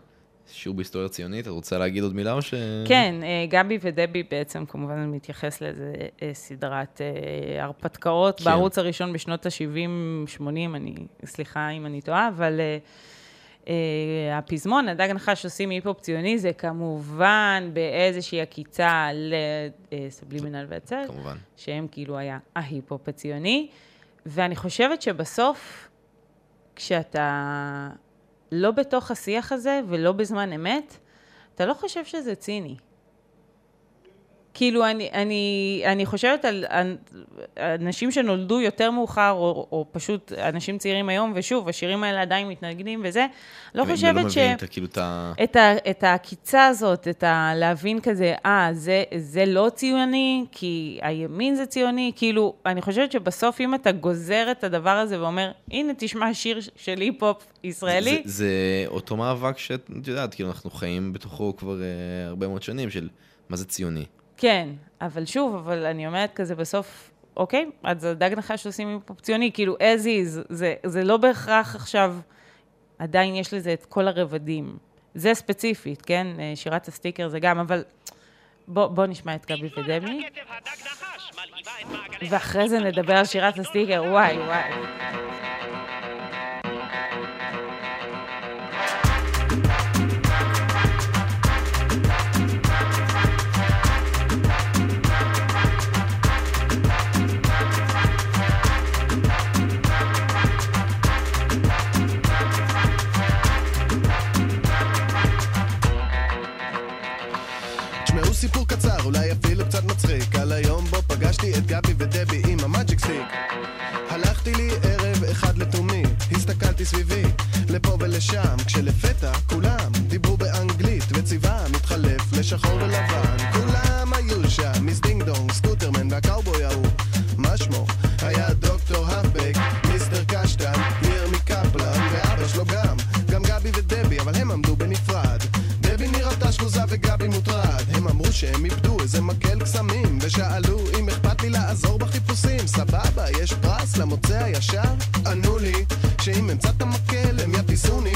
שיעור בהיסטוריה ציונית, את רוצה להגיד עוד מילה או ש... כן, אה, גבי ודבי בעצם כמובן מתייחס לאיזה אה, סדרת אה, הרפתקאות כן. בערוץ הראשון בשנות ה-70-80, אני, סליחה אם אני טועה, אבל אה, אה, הפזמון, הדג נחש עושים היפ-הופ ציוני, זה כמובן באיזושהי עקיצה לסבלימינל והצל, כמובן. שהם כאילו היה ההיפ-הופ הציוני, ואני חושבת שבסוף, כשאתה לא בתוך השיח הזה ולא בזמן אמת, אתה לא חושב שזה ציני. כאילו, אני, אני, אני חושבת על אנשים שנולדו יותר מאוחר, או, או פשוט אנשים צעירים היום, ושוב, השירים האלה עדיין מתנגנים וזה, לא הם לא חושבת ש... מבינים ה- כאילו את ה... את, ה, את העקיצה הזאת, את ה... להבין כזה, אה, זה, זה לא ציוני, כי הימין זה ציוני, כאילו, אני חושבת שבסוף אם אתה גוזר את הדבר הזה ואומר, הנה, תשמע שיר של היפ-הופ ישראלי, זה, זה אותו מאבק שאת את יודעת, כאילו אנחנו חיים בתוכו כבר uh, הרבה מאוד שנים של מה זה ציוני. כן, אבל שוב, אבל אני אומרת כזה בסוף, אוקיי, אז הדג נחש עושים היפ-הופ ציוני, כאילו, as is, זה, זה לא בהכרח עכשיו, עדיין יש לזה את כל הרבדים. זה ספציפית, כן? אה, שירת הסטיקר זה גם, אבל בוא, בוא נשמע את גבי ודמי. ואחרי זה נדבר על שירת הסטיקר, וואי, וואי. ודבי עם ה magic stick. הלכתי לי ערב אחד לתומי, הסתכלתי סביבי, לפה ולשם כשלפתע כולם דיברו באנגלית וצבעם התחלף לשחור ולבן. כולם היו שם, מיס דינג דונג, סקוטרמן והקאובוי ההוא. מה שמו? היה דוקטור האפבק, מיסטר קשטן, ירמי קפלן ואבא שלו גם. גם גבי ודבי, אבל הם עמדו בנפרד. דבי נראתה שקועה וגבי מוטרד. הם אמרו שהם איבדו איזה מקל קסמים ושאלו הישר? ענו לי שאם אמצא את המקל הם יטיסוני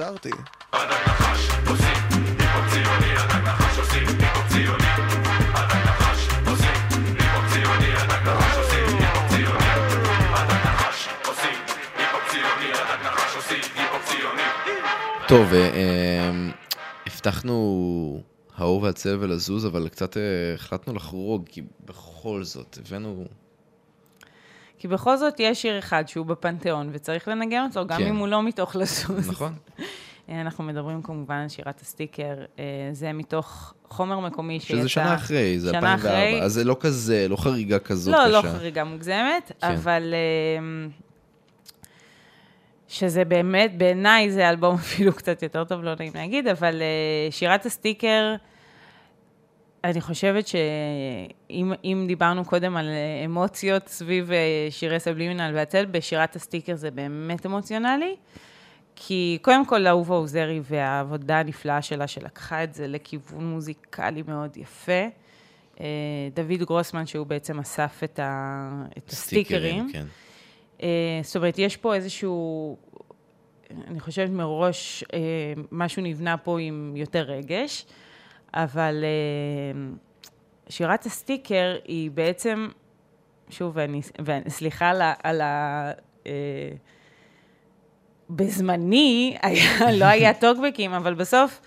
חזרתי הדג נחש עושים היפ-הופ ציוני, הדג נחש עושים היפ-הופ ציוני. הדג נחש עושים היפ-הופ ציוני, הדג נחש עושים היפ-הופ ציוני. הדג נחש עושים היפ-הופ ציוני, הדג נחש עושים היפ-הופ ציוני. טוב, אה, אה, הבטחנו האור והצל ולזוז, אבל קצת אה, החלטנו לחרוג, כי בכל זאת, הבאנו... כי בכל זאת יש שיר אחד שהוא בפנתיאון, וצריך לנגן אותו, גם כן. אם הוא לא מתוך לזוז. נכון. אנחנו מדברים כמובן על שירת הסטיקר, אה, זה מתוך חומר מקומי שיצא... שזה שנה אחרי, זה שנה 2004, אחרי. אז זה לא כזה, לא חריגה כזאת לא, קשה. לא חריגה מוגזמת, כן. אבל אה, שזה באמת, בעיניי זה אלבום אפילו קצת יותר טוב, לא נעים להגיד, אבל אה, שירת הסטיקר, אני חושבת שאם אם דיברנו קודם על אמוציות סביב שירי סבלימינל והצל, בשירת הסטיקר זה באמת אמוציונלי. כי קודם כל אהובה עוזרי והעבודה הנפלאה שלה, שלקחה את זה לכיוון מוזיקלי מאוד יפה. אה, דוד גרוסמן, שהוא בעצם אסף את, ה... את הסטיקרים. כן. אה, זאת אומרת, יש פה איזשהו, אני חושבת מראש, אה, משהו נבנה פה עם יותר רגש, אבל שירת הסטיקר היא בעצם, שוב, ואני, סליחה על ה... על ה בזמני היה, לא היה טוקבקים, אבל בסוף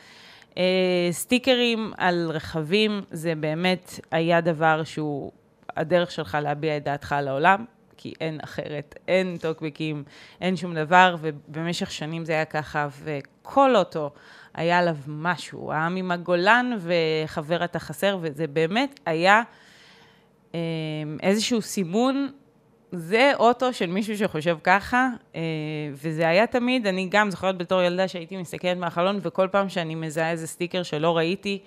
אה, סטיקרים על רכבים זה באמת היה דבר שהוא הדרך שלך להביע את דעתך על העולם, כי אין אחרת, אין טוקבקים, אין שום דבר, ובמשך שנים זה היה ככה, וכל אוטו היה עליו משהו, העם עם הגולן וחבר אתה חסר, וזה באמת היה אה, איזשהו סימון זה אוטו של מישהו שחושב ככה, אה, וזה היה תמיד, אני גם זוכרת בתור ילדה שהייתי מסתכלת מהחלון, וכל פעם שאני מזהה איזה סטיקר שלא ראיתי,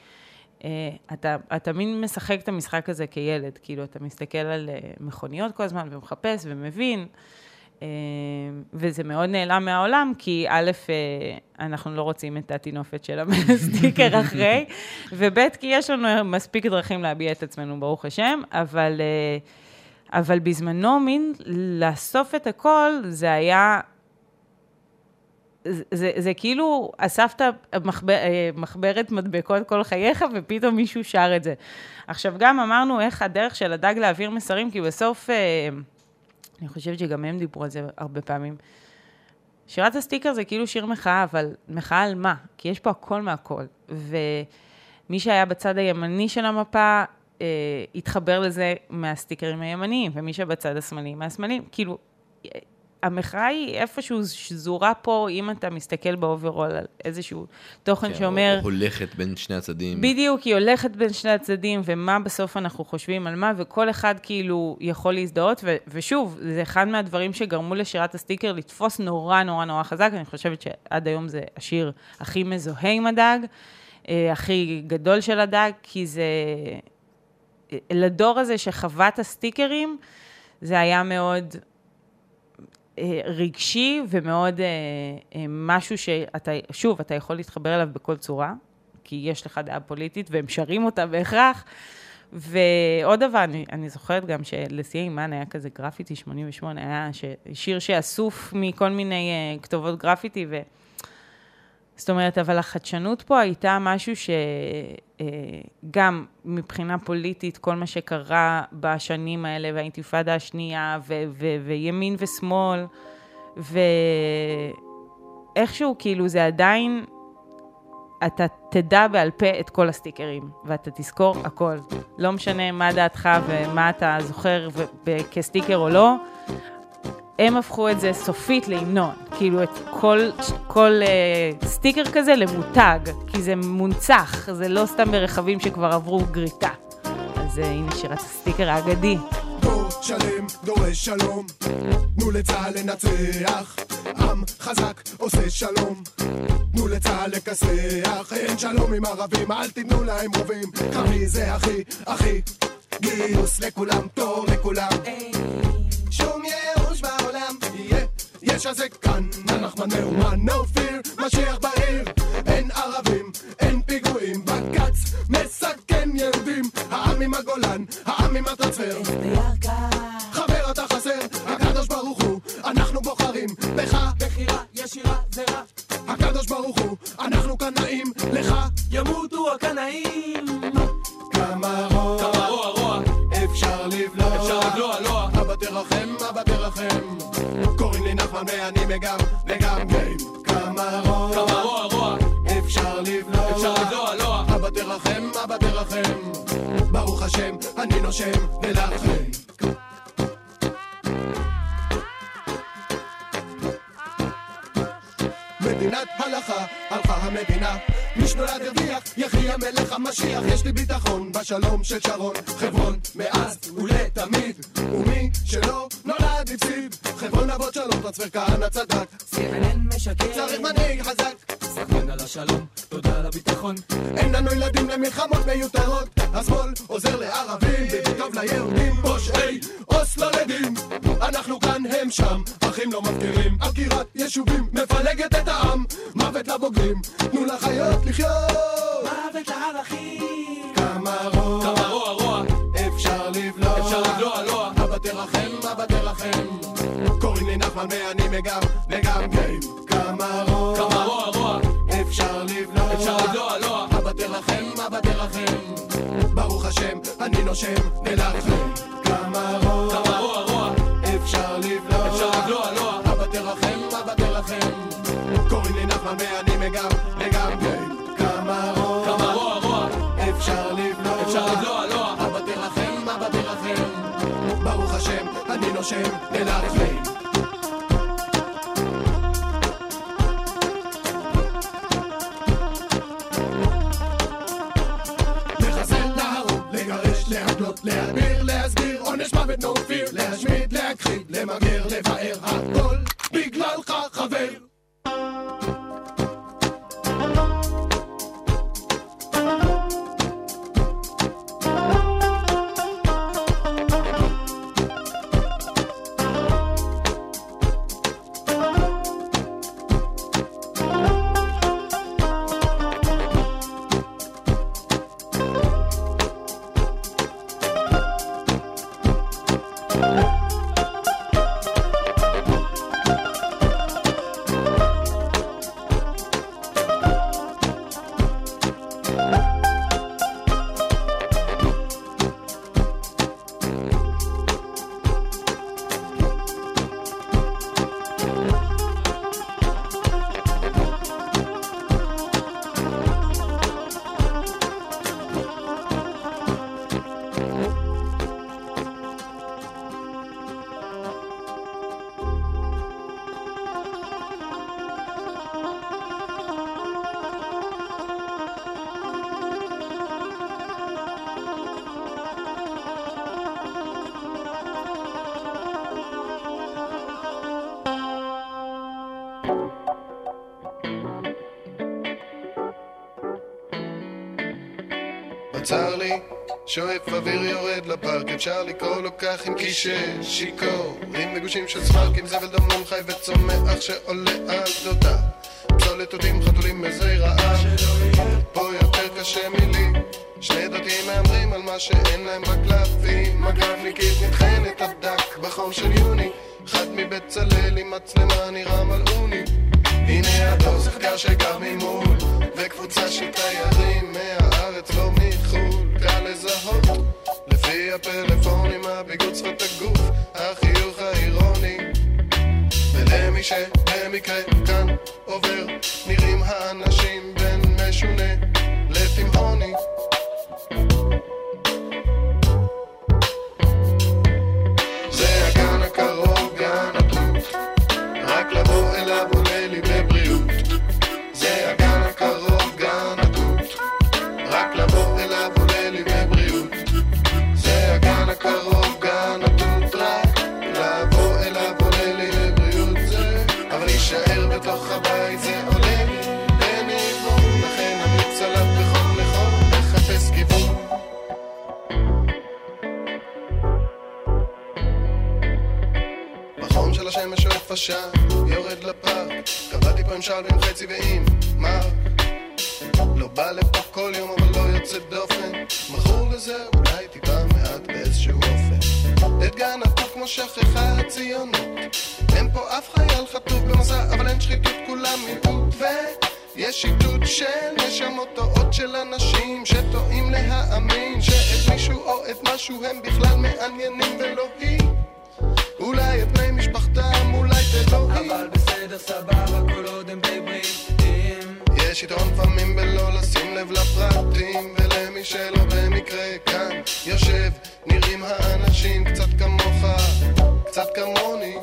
אה, אתה, אתה תמיד משחק את המשחק הזה כילד, כאילו, אתה מסתכל על אה, מכוניות כל הזמן ומחפש ומבין, וזה מאוד נעלם מהעולם, כי א', אנחנו לא רוצים את הטינופת של הסטיקר אחרי, וב', כי יש לנו מספיק דרכים להביע את עצמנו, ברוך השם, אבל... אה, אבל בזמנו, מין לאסוף את הכל, זה היה... זה, זה, זה כאילו אספת מחבר, אה, מחברת מדבקות כל חייך, ופתאום מישהו שר את זה. עכשיו, גם אמרנו איך הדרך של הדג להעביר מסרים, כי בסוף, אה, אני חושבת שגם הם דיברו על זה הרבה פעמים. שירת הסטיקר זה כאילו שיר מחאה, אבל מחאה על מה? כי יש פה הכל מהכל. ומי שהיה בצד הימני של המפה, אה, התחבר לזה מהסטיקרים הימניים, ומי שבצד השמאלי, מהשמאליים. כאילו, המחאה היא איפשהו שזורה פה, אם אתה מסתכל ב overall על איזשהו תוכן כן, שאומר... או הולכת בין שני הצדדים. בדיוק, היא הולכת בין שני הצדדים, ומה בסוף אנחנו חושבים על מה, וכל אחד כאילו יכול להזדהות, ו- ושוב, זה אחד מהדברים שגרמו לשירת הסטיקר לתפוס נורא נורא נורא חזק, אני חושבת שעד היום זה השיר הכי מזוהה עם הדג, אה, הכי גדול של הדג, כי זה... לדור הזה שחווה את הסטיקרים, זה היה מאוד אה, רגשי ומאוד אה, אה, משהו שאתה, שוב, אתה יכול להתחבר אליו בכל צורה, כי יש לך דעה פוליטית והם שרים אותה בהכרח. ועוד דבר, אני, אני זוכרת גם שלשיא אימן היה כזה גרפיטי 88, היה ש, שיר שאסוף מכל מיני uh, כתובות גרפיטי, ו... זאת אומרת, אבל החדשנות פה הייתה משהו שגם מבחינה פוליטית, כל מה שקרה בשנים האלה, והאינתיפאדה השנייה, ו- ו- וימין ושמאל, ואיכשהו, כאילו, זה עדיין, אתה תדע בעל פה את כל הסטיקרים, ואתה תזכור הכל. לא משנה מה דעתך ומה אתה זוכר כסטיקר או לא, הם הפכו את זה סופית להמנון, כאילו את כל, כל uh, סטיקר כזה למותג, כי זה מונצח, זה לא סתם ברכבים שכבר עברו גריטה. אז uh, הנה שירת הסטיקר האגדי. דור שלם דורש שלום, תנו לצה"ל לנצח, עם חזק עושה שלום, תנו לצה"ל לכסח, אין שלום עם ערבים, אל תיתנו להם רובים, קרבי זה הכי, הכי, גיוס. לכולם, תור לכולם. שום יש הזה כאן, הנחמן מאומן, no fear, משיח בעיר, אין ערבים, אין נושם ולאחרים. מדינת הלכה, הלכה המדינה. מי שנולד הרוויח, יחי המלך המשיח. יש לי ביטחון בשלום של שרון, חברון, מאז שואף אוויר יורד לפארק, אפשר לקרוא לו כך עם קישה שיכור, עם מגושים של סמרק, עם זבל דמון חי וצומח שעולה על גדותיו. פסולת אותים חתולים מזי רעב, פה יותר קשה מלי. שני דתיים מהמרים על מה שאין להם בקלפים, מג"בניקית נטחנת עד דק בחום של יוני, אחד מבצלאל עם מצלמה נראה מלאוני. הנה הדוס נחקר שגר ממול, וקבוצה של תיירים מהארץ לא מחו"ל, קל לזהות, הפלאפונים, הביגוד שפת הגוף, החיוך האירוני. ולמי שבמקרה כאן עובר, נראים האנשים עשן, יורד לפארק, קבעתי פה עם שאול חצי ועם מרק. לא בא לפה כל יום אבל לא יוצא דופן, מכור לזה אולי טיפה מעט באיזשהו אופן. את גן הפוך כמו שכחה הציונות, אין פה אף חייל חטוף במסע, אבל אין שחיתות כולם מיעוט. ויש שיטוט של נשמות טועות של אנשים שטועים להאמין שאת מישהו או את משהו הם בכלל מעניינים ולא היא. אולי את בני משפחתם, אולי תלוהים אבל בסדר, סבבה, כל עוד הם די בריאים. יש יתרון לפעמים בלא לשים לב לפרטים ולמי שלא במקרה כאן יושב נראים האנשים קצת כמוך, קצת כמוני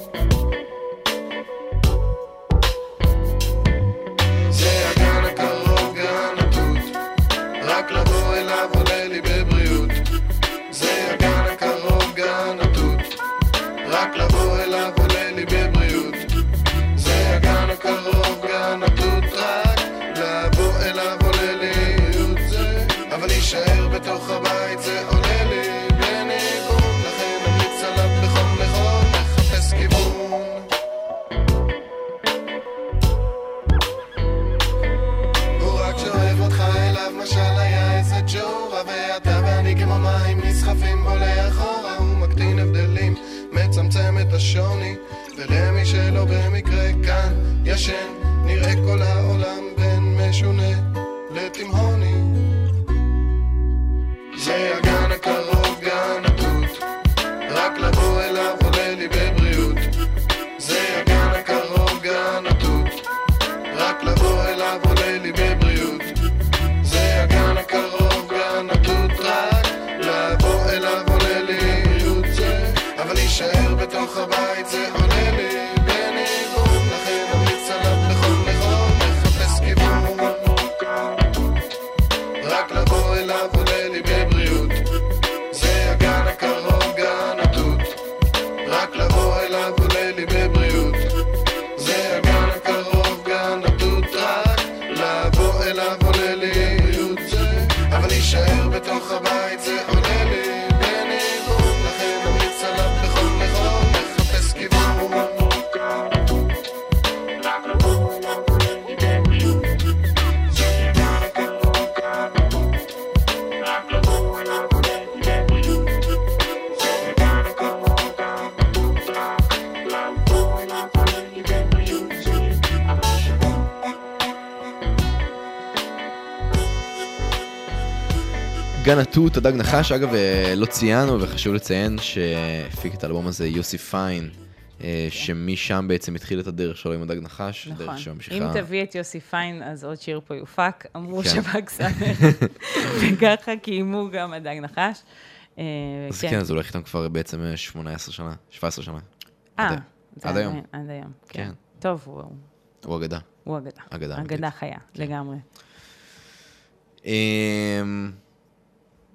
בתוך הבית זה עולה לי בניגון לכן אמליץ עליו בחום נכון לחפש כיוון. הוא רק שואב אותך אליו משל היה איזה ג'ורה ואתה ואני כמו מים נסחפים בו לאחורה הוא מקטין הבדלים מצמצם את השוני ולמי שלא במקרה כאן ישן נראה כל העולם בין משונה לתימהוני זה בתוך הבית גן התות, הדג נחש, אגב, אה, לא ציינו וחשוב לציין שהפיק את האלבום הזה יוסי פיין, אה, שמשם בעצם התחיל את הדרך שלו עם הדג נחש, נכון. דרך שממשיכה... אם תביא את יוסי פיין, אז עוד שיר פה יופק, אמרו כן. שב"כ סמך, וככה קיימו גם הדג נחש. אה, אז כן, אז הוא הולך איתם כבר בעצם אה, 18 שנה, 17 שנה. אה, עד- היום. עד היום, כן. כן. טוב, הוא- הוא אגדה. הוא אגדה. אגדה חיה, לגמרי.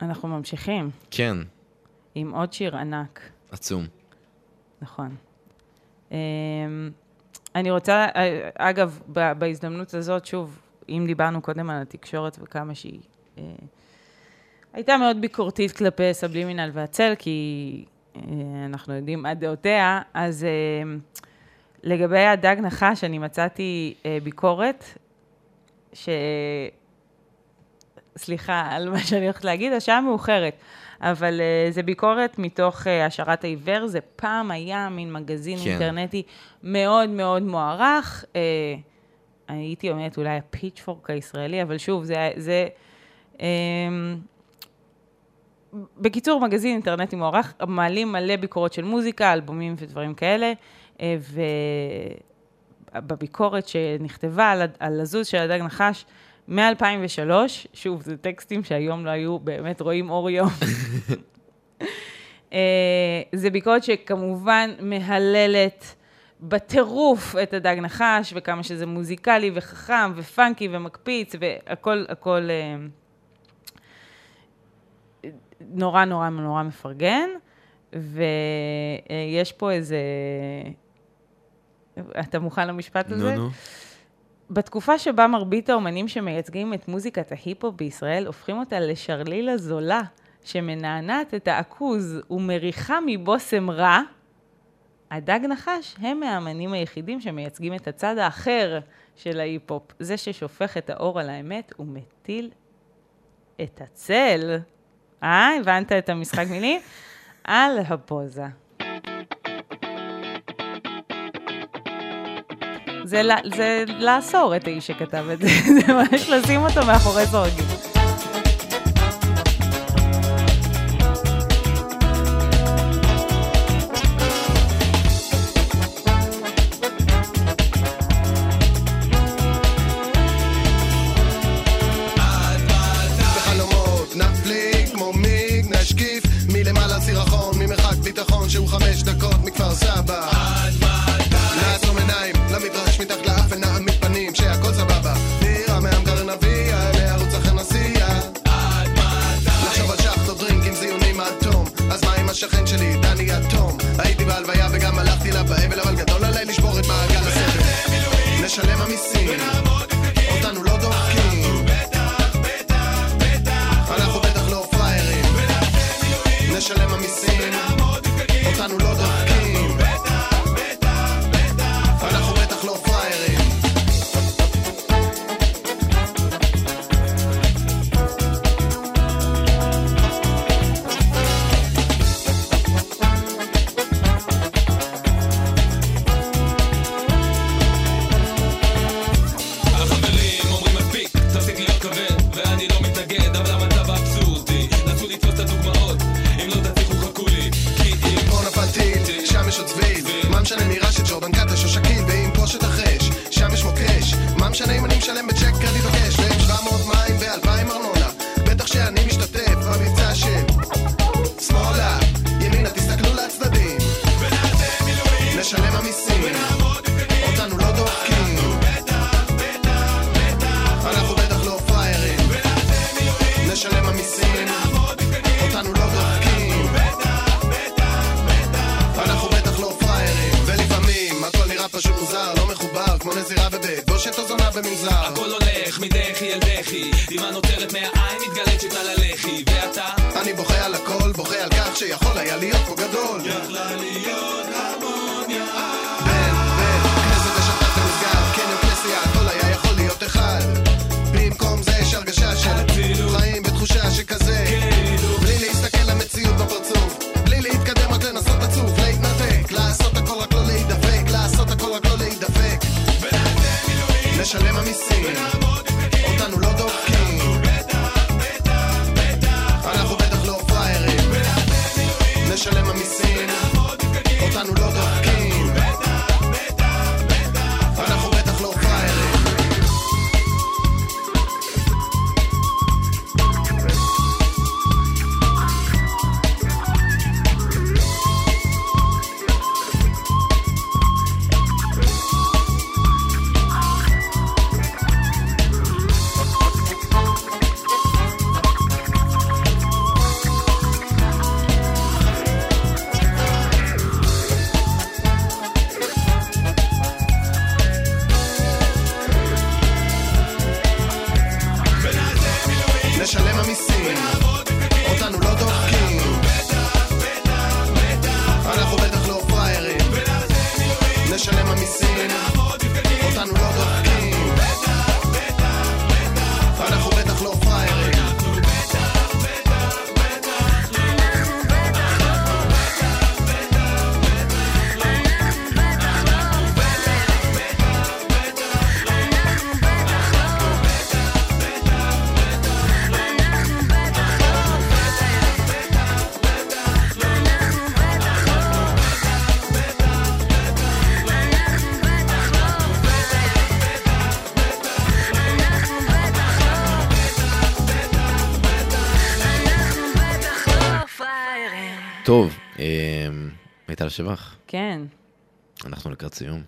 אנחנו ממשיכים כן, עם עוד שיר ענק, עצום. נכון. אמ, אני רוצה, אה, אגב, בהזדמנות הזאת, שוב, אם דיברנו קודם על התקשורת וכמה שהיא אה, הייתה מאוד ביקורתית כלפי סבלימינל והצל, כי אה, אנחנו יודעים מה דעותיה, אז אה, לגבי הדג נחש, אני מצאתי אה, ביקורת, ש... סליחה על מה שאני הולכת להגיד, השעה מאוחרת, אבל uh, זה ביקורת מתוך uh, השערת העיוור, זה פעם היה מין מגזין כן. אינטרנטי מאוד מאוד מוערך, uh, הייתי אומרת אולי הפיצ'פורק הישראלי, אבל שוב, זה... זה um, בקיצור, מגזין אינטרנטי מוערך, מעלים מלא ביקורות של מוזיקה, אלבומים ודברים כאלה, אה, ובביקורת שנכתבה על, על הזוז של הדג נחש, מ-2003, שוב, זה טקסטים שהיום לא היו באמת רואים אור יום. אה, זה ביקורת שכמובן מהללת בטירוף את הדג נחש, וכמה שזה מוזיקלי וחכם ופאנקי ומקפיץ, והכל, הכל... אה, נורא נורא נורא מפרגן, ויש פה איזה... אתה מוכן למשפט הזה? נו, נו. בתקופה שבה מרבית האומנים שמייצגים את מוזיקת ההיפ-הופ בישראל הופכים אותה לשרלילה זולה, שמנענעת את העכוז ומריחה מבושם רע, הדג נחש הם מהאמנים היחידים שמייצגים את הצד האחר של ההיפ-הופ, זה ששופך את האור על האמת ומטיל את הצל, אה, הבנת את המשחק מילים? על הפוזה. זה, זה לאסור את האיש שכתב את זה, זה ממש לשים אותו מאחורי סורגים. מיטל שבח, כן, אנחנו לקראת סיום.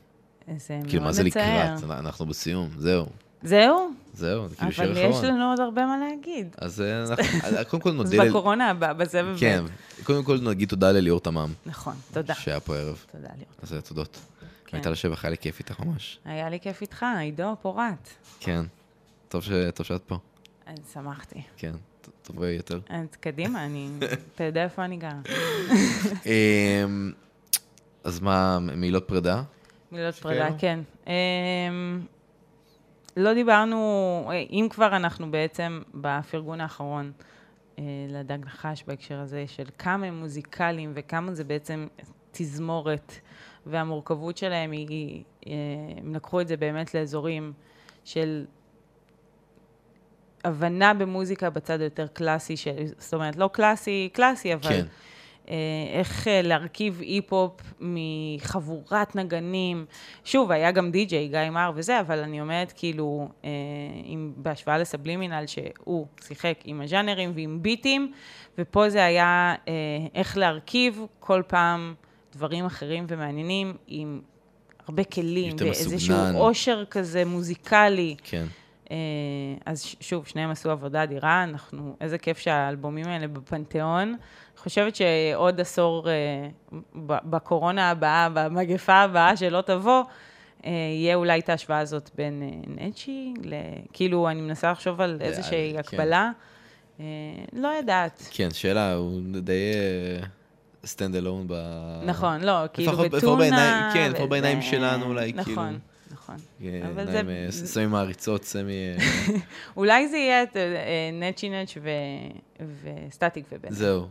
זה מאוד מצער. כאילו, מה זה לקראת? אנחנו בסיום, זהו. זהו? זהו, זה כאילו שיר אבל אחרון. יש לנו עוד הרבה מה להגיד. אז אה, אנחנו, אה, קודם כל אז נודה... ל- בקורונה הבאה, בסבב. כן, קודם כל נגיד תודה לליאור תמם. נכון, תודה. שהיה פה ערב. תודה, ליאור. אז אה, תודות. כן. מיטל שבח, היה לי כיף איתך ממש. היה לי כיף איתך, עידו פורט. כן. טוב טוב שאת פה. אני שמחתי. כן, ט- תבואי יותר. אז קדימה, אני... אתה יודע איפה אני גרה. אז מה, מילות פרידה? מילות? פרידה, כן. אמ, לא דיברנו, אם כבר אנחנו בעצם בפרגון האחרון אה, לדג נחש בהקשר הזה של כמה הם מוזיקליים וכמה זה בעצם תזמורת, והמורכבות שלהם היא, היא, אה, הם לקחו את זה באמת לאזורים של הבנה במוזיקה בצד היותר קלאסי, של, זאת אומרת, לא קלאסי, קלאסי, אבל... כן. אה, איך אה, להרכיב אי-פופ מחבורת נגנים. שוב, היה גם די-ג'יי, גיא מר וזה, אבל אני אומרת, כאילו, אה, עם, בהשוואה לסבלימינל, שהוא שיחק עם הז'אנרים ועם ביטים, ופה זה היה אה, איך להרכיב כל פעם דברים אחרים ומעניינים, עם הרבה כלים, ואיזשהו. עושר כזה מוזיקלי. כן. אה, אז שוב, שניהם עשו עבודה אדירה, אנחנו, איזה כיף שהאלבומים האלה בפנתיאון. אני חושבת שעוד עשור אה, בקורונה הבאה, במגפה הבאה שלא תבוא, אה, יהיה אולי את ההשוואה הזאת בין נצ'י, ל... כאילו, אני מנסה לחשוב על איזושהי כן. הקבלה. אה, לא יודעת. כן, שאלה, הוא די stand alone ב... נכון, לא, כאילו בטונה כן, לפחות בעיניים שלנו אולי, כאילו. נכון, נכון. כן, אבל זה- אה, סמי מעריצות, סמי... אה, אולי זה יהיה את, אה, נצ'י ו- וסטטיק ובן. זהו.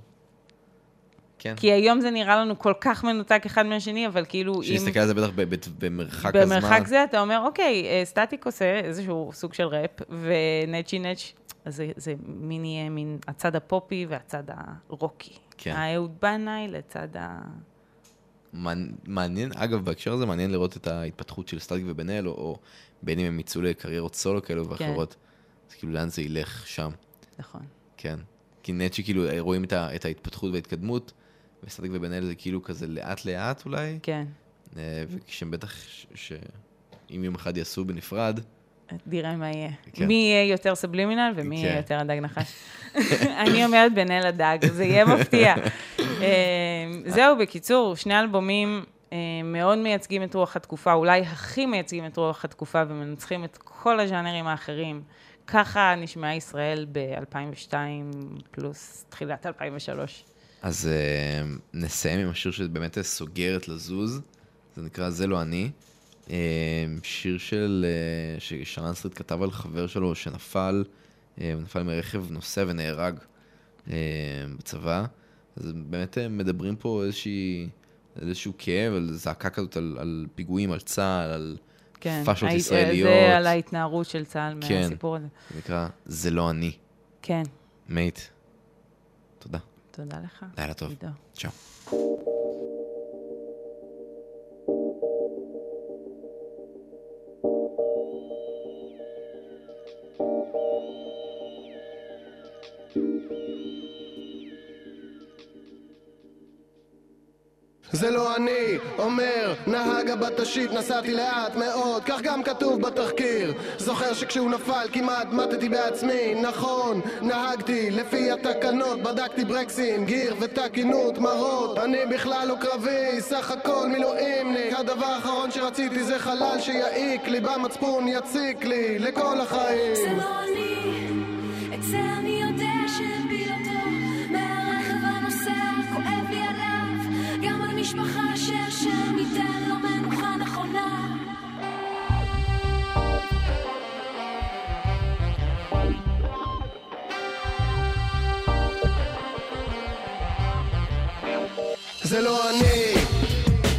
כן. כי היום זה נראה לנו כל כך מנותק אחד מהשני, אבל כאילו אם... כשנסתכל על זה בטח במרחק הזמן. במרחק זה אתה אומר, אוקיי, סטטיק עושה איזשהו סוג של ראפ, ונצ'י נץ', אז זה, זה מין יהיה מין הצד הפופי והצד הרוקי. כן. האהוד בנאי לצד ה... מעניין- אגב, בהקשר הזה מעניין לראות את ההתפתחות של סטטיק ובן אל, או- או בין אם הם יצאו לקריירות סולו כאלו ואחרות. אז כאילו, לאן זה ילך שם. נכון. כן. כי נצ'י, כאילו, רואים את ה- את ההתפתחות וההתקדמות, וסטטיק ובן אל זה כאילו כזה לאט-לאט אולי. כן. אה, וכשהם בטח, ש- שאם יום אחד יעשו בנפרד, נראה מה יהיה. כן. מי יהיה יותר סבלימינל ומי יהיה כן. יותר הדג נחש. אני אומרת בן אל הדג, זה יהיה מפתיע. אה, זהו, בקיצור, שני אלבומים אה, מאוד מייצגים את רוח התקופה, אולי הכי מייצגים את רוח התקופה ומנצחים את כל הז'אנרים האחרים. ככה נשמעה ישראל ב-2002 פלוס תחילת 2003. אז אה, נסיים עם השיר שבאמת סוגר את לזוז, זה נקרא זה לא אני. אה, שיר של, אה, ששרן סטריט כתב על חבר שלו שנפל, אה, נפל מרכב נוסע ונהרג אה, בצבא. אז באמת מדברים פה איזושהי, איזשהו כאב, על זעקה כזאת, על, על פיגועים, על צה"ל, על כן, פאשות הי- ישראליות. זה על ההתנערות של צה"ל כן, מהסיפור הזה. זה נקרא זה לא אני. כן, מייט, תודה. תודה לך. לילה טוב. עידו. צ'או. זה לא אני, אומר נהג הבטשית נסעתי לאט מאוד כך גם כתוב בתחקיר. זוכר שכשהוא נפל כמעט מתתי בעצמי נכון, נהגתי לפי התקנות בדקתי ברקסים, גיר ותקינות מראות אני בכלל לא קרבי, סך הכל מילואימניק. הדבר האחרון שרציתי זה חלל שיעיק לי במצפון יציק לי לכל החיים. זה לא אני, את זה אני יודע שהפיל משפחה שהשם ייתן לו מנוחה נכונה. זה לא אני,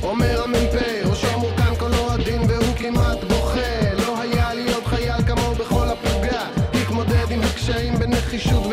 אומר המ"פ, ראשו מורכן קולו עדין והוא כמעט בוכה. לא היה להיות חייל כמוהו בכל הפלוגה. התמודד עם הקשיים בנחישות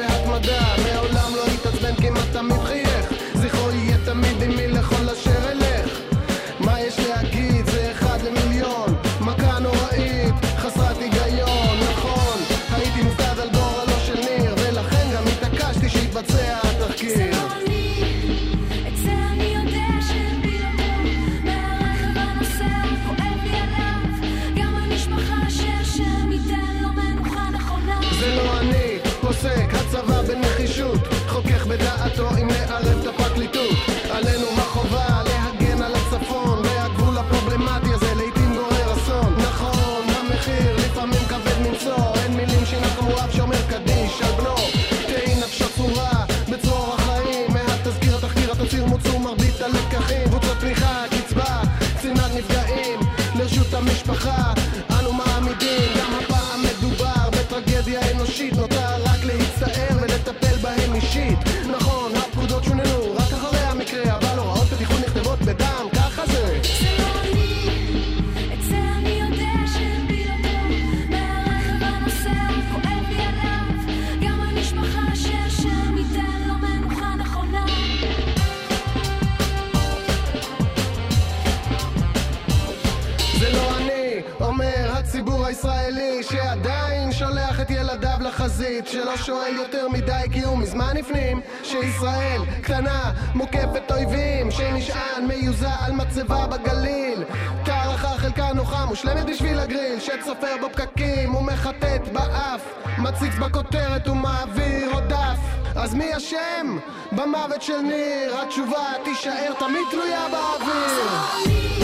לחזית שלא שואל יותר מדי כי הוא מזמן הפנים שישראל קטנה, מוקפת אויבים שנשען, מיוזע על מצבה בגליל. קרחה חלקה נוחה, מושלמת בשביל הגריל שצופר בפקקים ומחטט באף. מציץ בכותרת ומעביר עוד דף. אז מי אשם? במוות של ניר התשובה תישאר תמיד תלויה באוויר